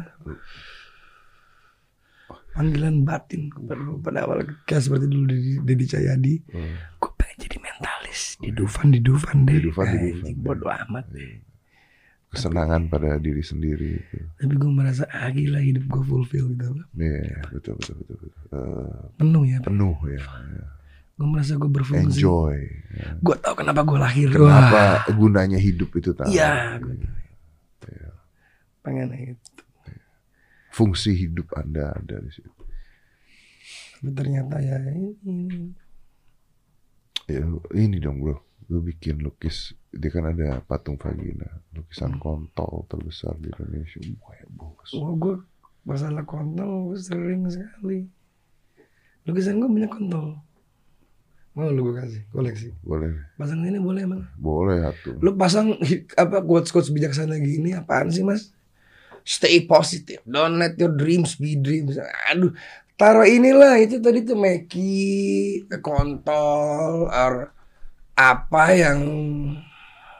Panggilan batin pada, pada awal Kayak seperti dulu Dedi, Dedi Cahyadi Hmm. Gue pengen jadi mentalis Di Dufan Di Dufan deh Di Dufan, di Dufan. Anjing, Bodo amat deh Kesenangan pada diri sendiri. gitu. Tapi gue merasa ah gila hidup gue fulfill gitu Iya, betul betul betul. betul. Eh, Penuh ya penuh ya. ya. Gue merasa gue berfungsi Enjoy. Gue tau kenapa gue lahir. Kenapa gunanya hidup itu tahu? Iya. tahu. Pengen itu. Fungsi hidup Anda ada di situ. Tapi ternyata ya ini. Ya, ini dong bro, lu bikin lukis, dia kan ada patung vagina, lukisan Hmm. kontol terbesar di Indonesia. Wah, ya bos. Wah gue masalah kontol gue sering sekali. Lukisan gue banyak kontol. Mau lu gue kasih koleksi. Boleh, Pasang ini boleh emang. boleh atuh. Lu pasang apa quotes quotes bijaksana gini apaan sih mas? Stay positive, don't let your dreams be dreams. Aduh, taruh inilah itu tadi tuh Meki, kontol, or apa yang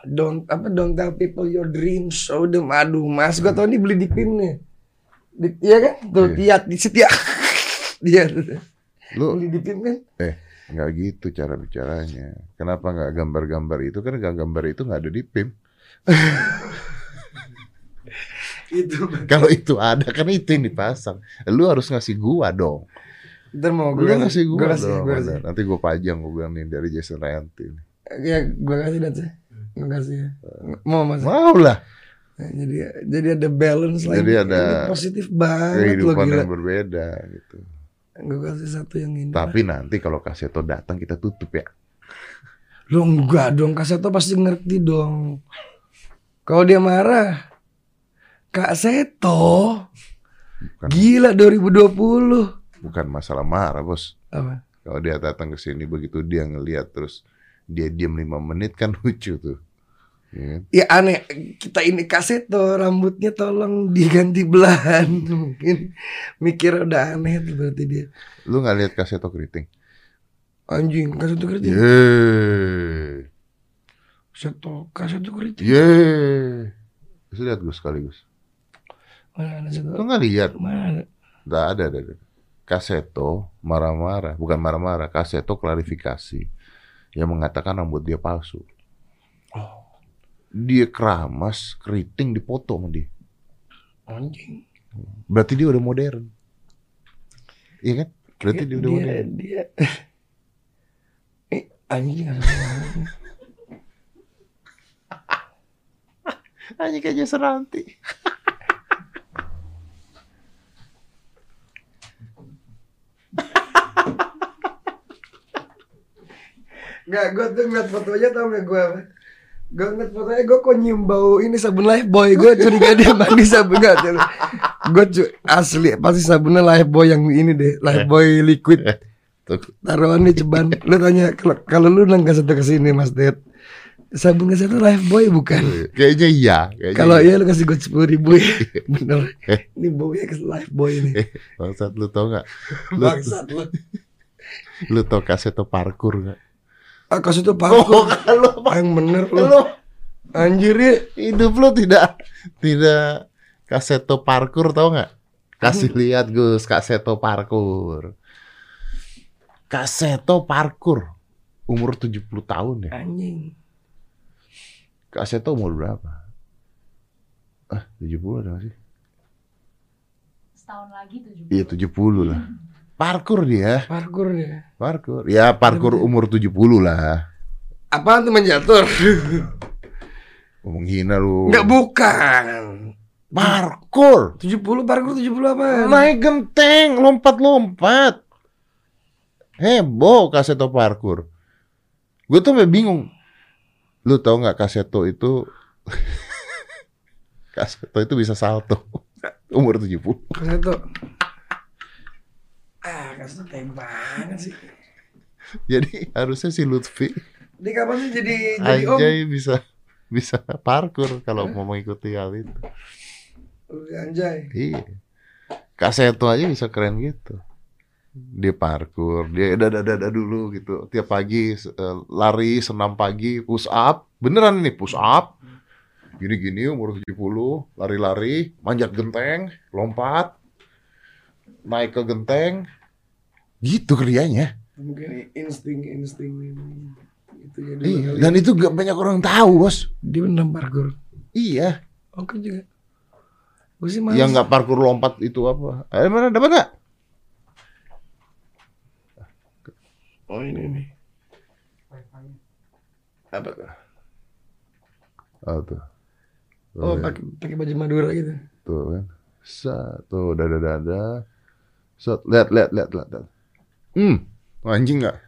don't apa don't tell people your dreams. Oh, udah aduh mas, gua tau ini beli di pin nih. Di, iya kan? Tuh tiat di setia. (laughs) Dia. Lu beli di pin kan? eh nggak gitu cara bicaranya. Kenapa nggak gambar-gambar itu? Kan gambar itu nggak ada di PIM. (laughs) Itu. Kalau itu ada kan itu yang dipasang. Lu harus ngasih gua dong. Ntar mau gue ngasih gua, Gue kasih, dong. gue kasih. Nanti gua pajang gua bilang nih dari Jason Ranti. Ya, gue kasih dan. Gue kasih ya. Mau mas. Mau lah. Nah, jadi jadi ada balance lagi. Jadi ada positif banget lo Kehidupan gila. yang berbeda gitu. Gue kasih satu yang ini. Tapi nanti kalau Kaseto datang kita tutup ya. Lo enggak dong, Kak Seto pasti ngerti dong. Kalau dia marah, Kak Seto Bukan, Gila 2020. bukan masalah marah, Bos. Apa? Kalau dia datang ke sini begitu dia ngelihat terus dia diam lima menit kan lucu tuh. Ya kan? Ya aneh, kita ini kaset tuh rambutnya tolong diganti belahan. (laughs) Mungkin mikir udah aneh tuh berarti dia. Lu nggak lihat kaseto keriting? Anjing, kaset tuh keriting. Yeay. Kaset tuh, kaset tuh keriting. Yeay. Terus lihat Gus sekaligus. Mana ada? Lu nggak lihat? Mana? Nggak ada, ada, ada. Kaseto marah-marah, bukan marah-marah. Kaseto klarifikasi yang mengatakan rambut dia palsu. Dia keramas, keriting dipoto sama dia. Anjing. Berarti dia udah modern. Iya kan? Berarti dia udah dia, modern. dia. Eh, anjing. Hanya kayaknya seranti. Nggak, gue tuh ngeliat fotonya tau gak gue apa? Gue ngeliat fotonya gue kok nyium bau ini sabun life boy Gue curiga dia mandi sabun gak Gue asli pasti sabunnya life boy yang ini deh Life boy liquid. Taruhan di ceban Lu tanya kalau lu nang satu ke sini mas Ded Sabun satu life boy bukan Kayaknya iya. Kalau iya. iya lu kasih gue sepuluh ribu ya (laughs) Bener Ini baunya ke life boy ini bangsat lu tau gak? Lu, Bangsat lu lu tau kaseto parkur gak? Ah kasih tuh (laughs) parkur lu, Yang bener lu lu Anjir ya hidup lu tidak tidak kaseto parkur tau gak? Kasih lihat Gus kaseto parkur. Kaseto parkur umur 70 tahun ya. Anjing Kaseto umur berapa? Ah, 70 ada sih? Setahun lagi tujuh Iya 70 lah. (laughs) Parkur dia, Parkur dia parkur. Ya parkur umur 70 lah. Apaan tuh menjatuh? (laughs) Ngomong hina lu. Enggak bukan. Parkur. 70 parkur 70 apa? Naik genteng, lompat-lompat. Heboh kaseto parkur. Gue tuh bingung. Lu tau nggak kaseto itu (laughs) kaseto itu bisa salto (laughs) umur 70. Kaseto. Kaseto tembak banget sih. Jadi harusnya si Lutfi Dia kapan sih jadi jadi om? Bisa bisa parkur kalau mau mengikuti hal itu. Anjay. Iya. Kaseto aja bisa keren gitu. Dia parkur, dia dada-dada dulu gitu. Tiap pagi eh, lari, senam pagi, push up. Beneran ini push up. Gini-gini umur 70, lari-lari, manjat genteng, lompat. Naik ke genteng. Gitu kerjanya. Mungkin insting insting itu ya Iya, dan itu gak banyak orang tahu, Bos. dia beneran parkur. Iya. Oke juga. Gue sih. Yang nggak parkur lompat itu apa? Eh mana dapat nggak? Oh ini nih. Apa tuh? Oh tuh. Tuh, Oh kan. pakai pakai baju Madura gitu. tuh kan. Satu dada dada. Set, lihat lihat lihat lihat. lihat. Hmm, anjing nggak?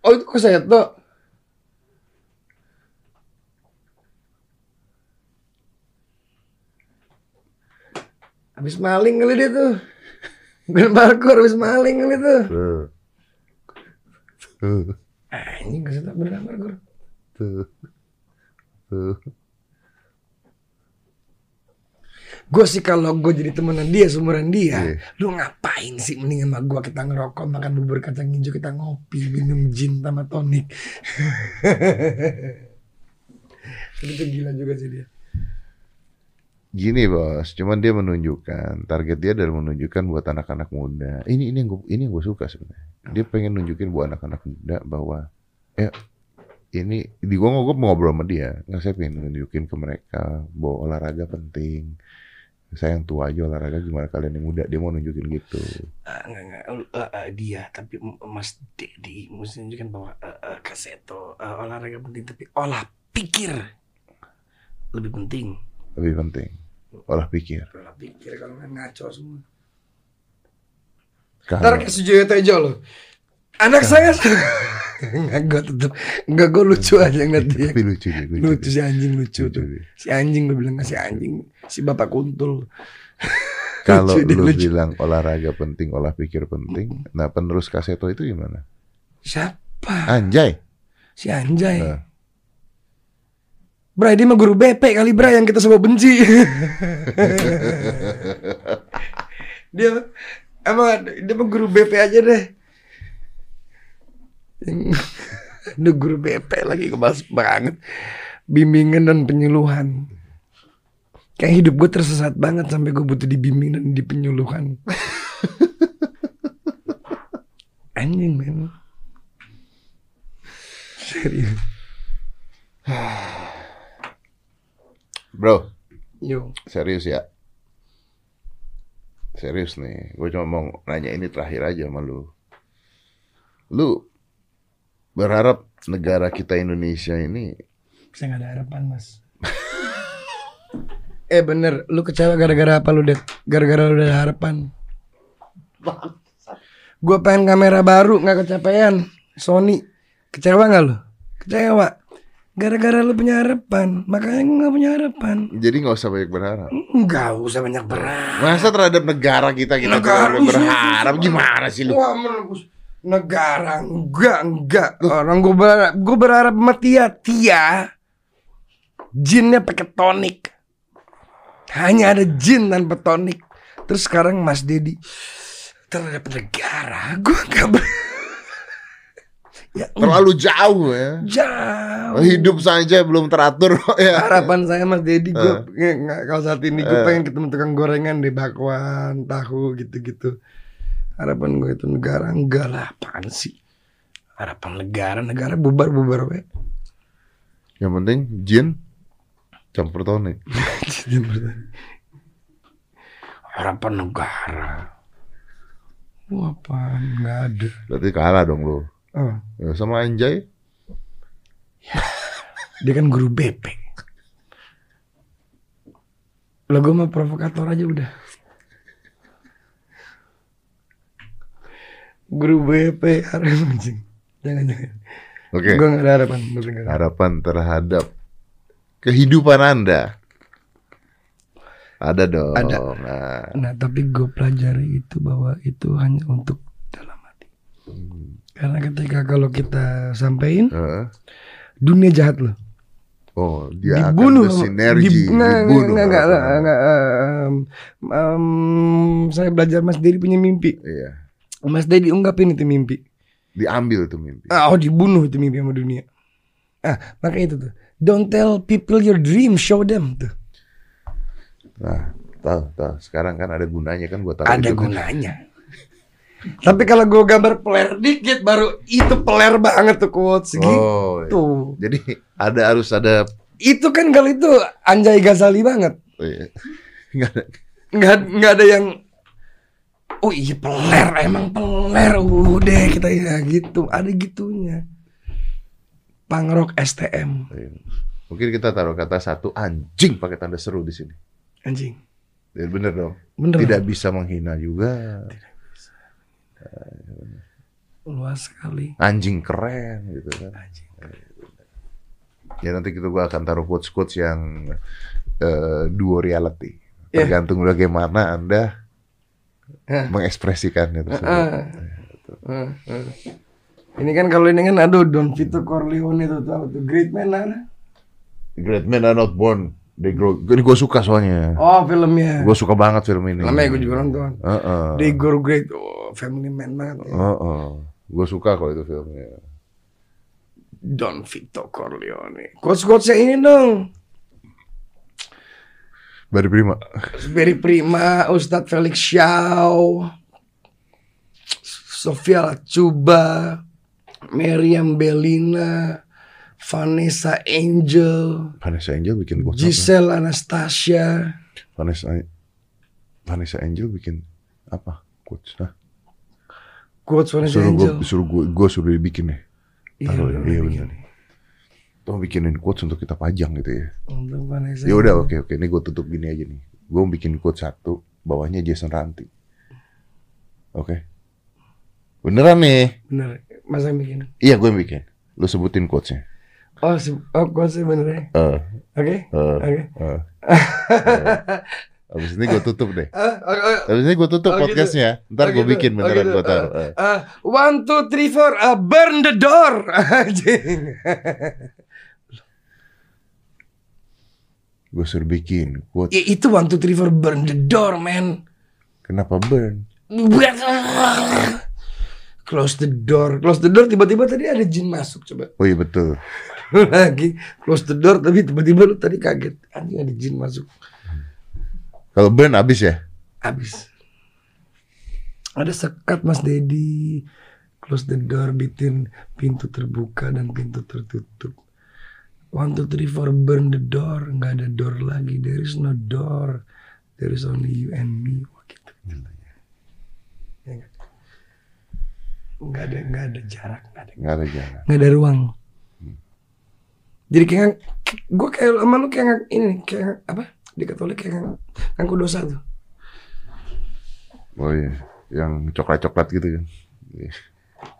Oh itu kaseto. Habis maling kali dia tuh. Bukan parkur, habis maling kali tuh. Tuh. Tuh. Anjing kaseto beneran parkur. Tuh. Tuh. Gue sih kalau gue jadi temenan dia, seumuran dia, Iya. lu ngapain sih mending sama gue kita ngerokok, makan bubur kacang hijau, kita ngopi, minum gin sama tonik. (laughs) Itu gila juga sih dia. Gini bos, cuman dia menunjukkan target dia adalah menunjukkan buat anak-anak muda. Ini ini yang gue ini yang gue suka sebenarnya. Dia pengen nunjukin buat anak-anak muda bahwa ya ini di gua gue mau ngobrol sama dia, nggak saya pengen nunjukin ke mereka bahwa olahraga penting. Saya yang tua aja olahraga gimana kalian yang muda dia mau nunjukin gitu. Ah, enggak, enggak. Eh, eh, dia, tapi Mas Dedi mesti tunjukkan bahwa eh, eh, kaseto eh, olahraga penting, tapi olah pikir lebih penting. Lebih penting olah pikir. Olah pikir kalau nggak ngaco semua. Ntar kayak Sujoyo Tejo loh. Anak saya Enggak, (laughs) gue tetep Enggak, gue lucu aja ngeliat dia tapi lucu dia, lucu, Lucu si anjing lucu Lucu tuh dia. Si anjing gue bilang si anjing Si bapak kuntul (laughs) Kalau lu lucu. bilang olahraga penting, olah pikir penting, nah penerus Kaseto itu gimana? Siapa? Anjay. Si Anjay. Nah. Bray, dia mah guru BP kali Bray yang kita semua benci. (laughs) dia emang dia mah guru BP aja deh. (laughs) Guru BP lagi kebas banget. Bimbingan dan penyuluhan. Kayak hidup gue tersesat banget sampai gue butuh dibimbing dan di penyuluhan. (laughs) Anjing men. Serius. Bro, Yo. serius ya. Serius nih, gue cuma mau nanya ini terakhir aja sama lu. Lu berharap negara kita Indonesia ini Saya nggak ada harapan mas. (laughs) eh bener, lu kecewa gara-gara apa lu det? Gara-gara lu ada harapan. Gue pengen kamera baru nggak kecapean. Sony, kecewa nggak lu? Kecewa. Gara-gara lu punya harapan, makanya gue nggak punya harapan. jadi nggak usah banyak berharap. Nggak usah banyak berharap. Masa terhadap negara kita kita Negara, berharap gimana sih lu? Wah menembus negara. Enggak enggak. Orang gue berharap gue berharap sama Tia Tia. Jinnya pakai tonik. Hanya ada jin tanpa tonik. Terus sekarang Mas Dedi terhadap negara gue nggak ber (laughs) ya Terlalu jauh ya. jauh. Hidup saja belum teratur (laughs) ya. harapan saya Mas Dedi gue nggak, kalau saat ini gue Eh. pengen ketemu tukang gorengan di bakwan tahu gitu-gitu harapan gue itu negara enggak lah apaan sih? Harapan negara negara bubar bubar we. Yang penting jin campur tonik. (laughs) harapan negara. Wah, apaan? Nggak ada. Berarti kalah dong lu. oh, Ya, sama Anjay. (laughs) dia kan guru BP lo gue mah provokator aja udah guru BP harus anjing jangan jangan Oke. gue gak ada harapan buat negara. Harapan terhadap kehidupan Anda. Ada dong. Ada. Nah, Nah tapi gue pelajari itu bahwa itu hanya untuk dalam hati. Karena ketika kalau kita sampein eh, dunia jahat loh. oh dia dibunuh akan bersinergi, Di- nggak, dibunuh. nggak, nggak, harapan. nggak, nggak, em, em, saya belajar Mas Dedi punya mimpi. Iya. Mas Dedi ungkapin itu mimpi. Diambil tuh mimpi. Ah, oh dibunuh itu mimpi sama dunia. Ah, maka itu tuh. Don't tell people your dream, show them tuh. Nah, tahu tahu. Sekarang kan ada gunanya kan taruh Ada itu kan. gunanya. Tapi kalau gue gambar peler dikit baru itu peler banget tuh quotes gitu. Oh, iya. Tuh. jadi ada harus ada Itu kan kalau itu Anjay Ghazali banget. oh, iya. (laughs) Nggak ada. Nggak nggak ada yang Oh iya peler emang peler udah kita ya gitu ada gitunya. Pangrok STM Iya. Mungkin kita taruh kata satu anjing pakai tanda seru di sini. anjing. Ya, bener dong. Bener. Tidak bisa menghina juga. luas sekali. Anjing keren gitu kan. Anjing. Ya nanti kita gua akan taruh quotes quotes yang eh, duo reality. Iya. Tergantung bagaimana anda Hah. mengekspresikannya tersebut. Ah. Ah, ah. Ini kan kalau ini kan aduh Don Vito Corleone itu tahu tuh great man mana? Great men are not born, they grow. Ini gue suka soalnya. Oh filmnya. Gue suka banget film ini. Namanya gue juga nonton. Heeh. They grow great. Oh, family man banget. ya. Heeh. Gue suka kalau itu filmnya. Don Vito Corleone. Quotes-quotesnya ini dong. Bari Prima. Very Prima, Ustadz Felix Xiao, Sofia Lacuba, Meriam Belina, Vanessa Angel, Vanessa Angel bikin apa? Giselle Anastasia. Vanessa Vanessa Angel bikin apa? Quotes. Hah? Quotes Vanessa Suruh Angel. suruh gue gue suruh dibikin nih. Iya, Taruh ya, udah iya bikin. Tuh bikinin quotes untuk kita pajang gitu ya. Untuk Vanessa Ya udah oke oke. Ini gue tutup gini aja nih. Gue bikin quote satu, bawahnya Jason Ranti. Oke. Beneran nih. Bener, masa yang bikin? Iya gue yang bikin. Lu sebutin quotesnya. Oh, oh quotesnya bener ya? Eh, Oke, eh, oke. eh. (laughs) Abis ini gue tutup deh. Ah, ah, Abis ini gue tutup Oh, gitu. podcastnya. Ntar Oh, gue gitu. bikin Oh, beneran gitu. gue taruh. Eh. ah, one two three four, ah, burn the door. (laughs) (laughs) Anjing. Gue suruh bikin quote. Ya, itu one two three four, burn the door, man. Kenapa burn? Close the door, close the door. Tiba-tiba tadi ada jin masuk, coba. Oh iya betul. (laughs) Lagi close the door, tapi tiba-tiba lu tadi kaget. Anjing ada jin masuk. Kalau burn abis ya? Abis. Ada sekat Mas Dedi. Close the door, bikin pintu terbuka dan pintu tertutup. One, two, three, four, burn the door. Nggak ada door lagi. There is no door. There is only you and me. Wah gitu. Ya, nggak? nggak ada, nggak ada jarak, nggak ada, Nggak ada jalan. nggak ada ruang. Jadi kayak gue kayak sama lu kayak ini kayak apa? Di Katolik kayak ngaku dosa tuh. Oh iya. Yang coklat-coklat gitu kan. Iya.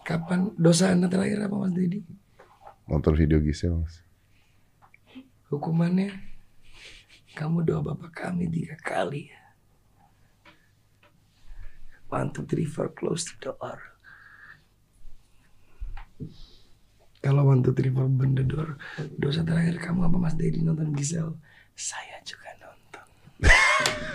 Kapan dosa anda terakhir apa Mas Dedi? Nonton video Gisel mas. Hukumannya kamu doa bapak kami tiga kali. One, two, three, four, close the door. Kalau one, two, three, four, burn the door. Dosa terakhir kamu apa Mas Dedi nonton Gisel? Saya juga nonton. (laughs)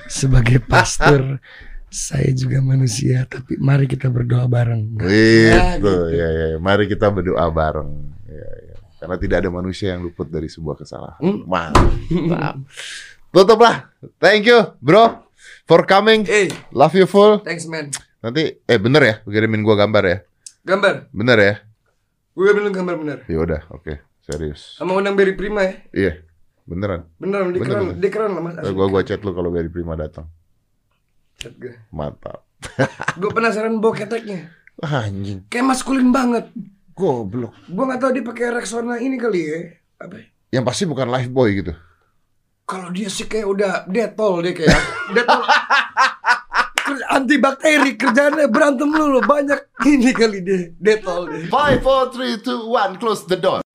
Sebagai pastor, saya juga manusia. Tapi mari kita berdoa bareng. Ya, Gitu, gitu. ya, ya. Mari kita berdoa bareng. Ya, ya. Karena tidak ada manusia yang luput dari sebuah kesalahan. Hmm. Mantap. Tutuplah. Thank you, bro, for coming. Eh, Love you full. thanks man. Nanti, eh bener ya, kirimin gua gambar ya. Gambar. Bener ya. Gue bilang gambar bener. Ya udah, oke, serius. Sama undang Berry Prima ya. Iya, beneran. Beneran, dia keren, bener. dia keren lah mas. Eh, gua gua chat lu kalau Barry Prima datang. Chat gue. Mantap. Gue penasaran bawa keteknya. (laughs) Anjing, Kayak maskulin banget. Goblok. Gue nggak tahu dia pakai Rexona ini kali ya. Apa? ya? Yang pasti bukan life boy gitu. Kalau dia sih kayak udah detol dia kayak detol. Anti bakteri kerjanya berantem lu banyak ini kali dia detol dia. Five, four, three, two, one, close the door.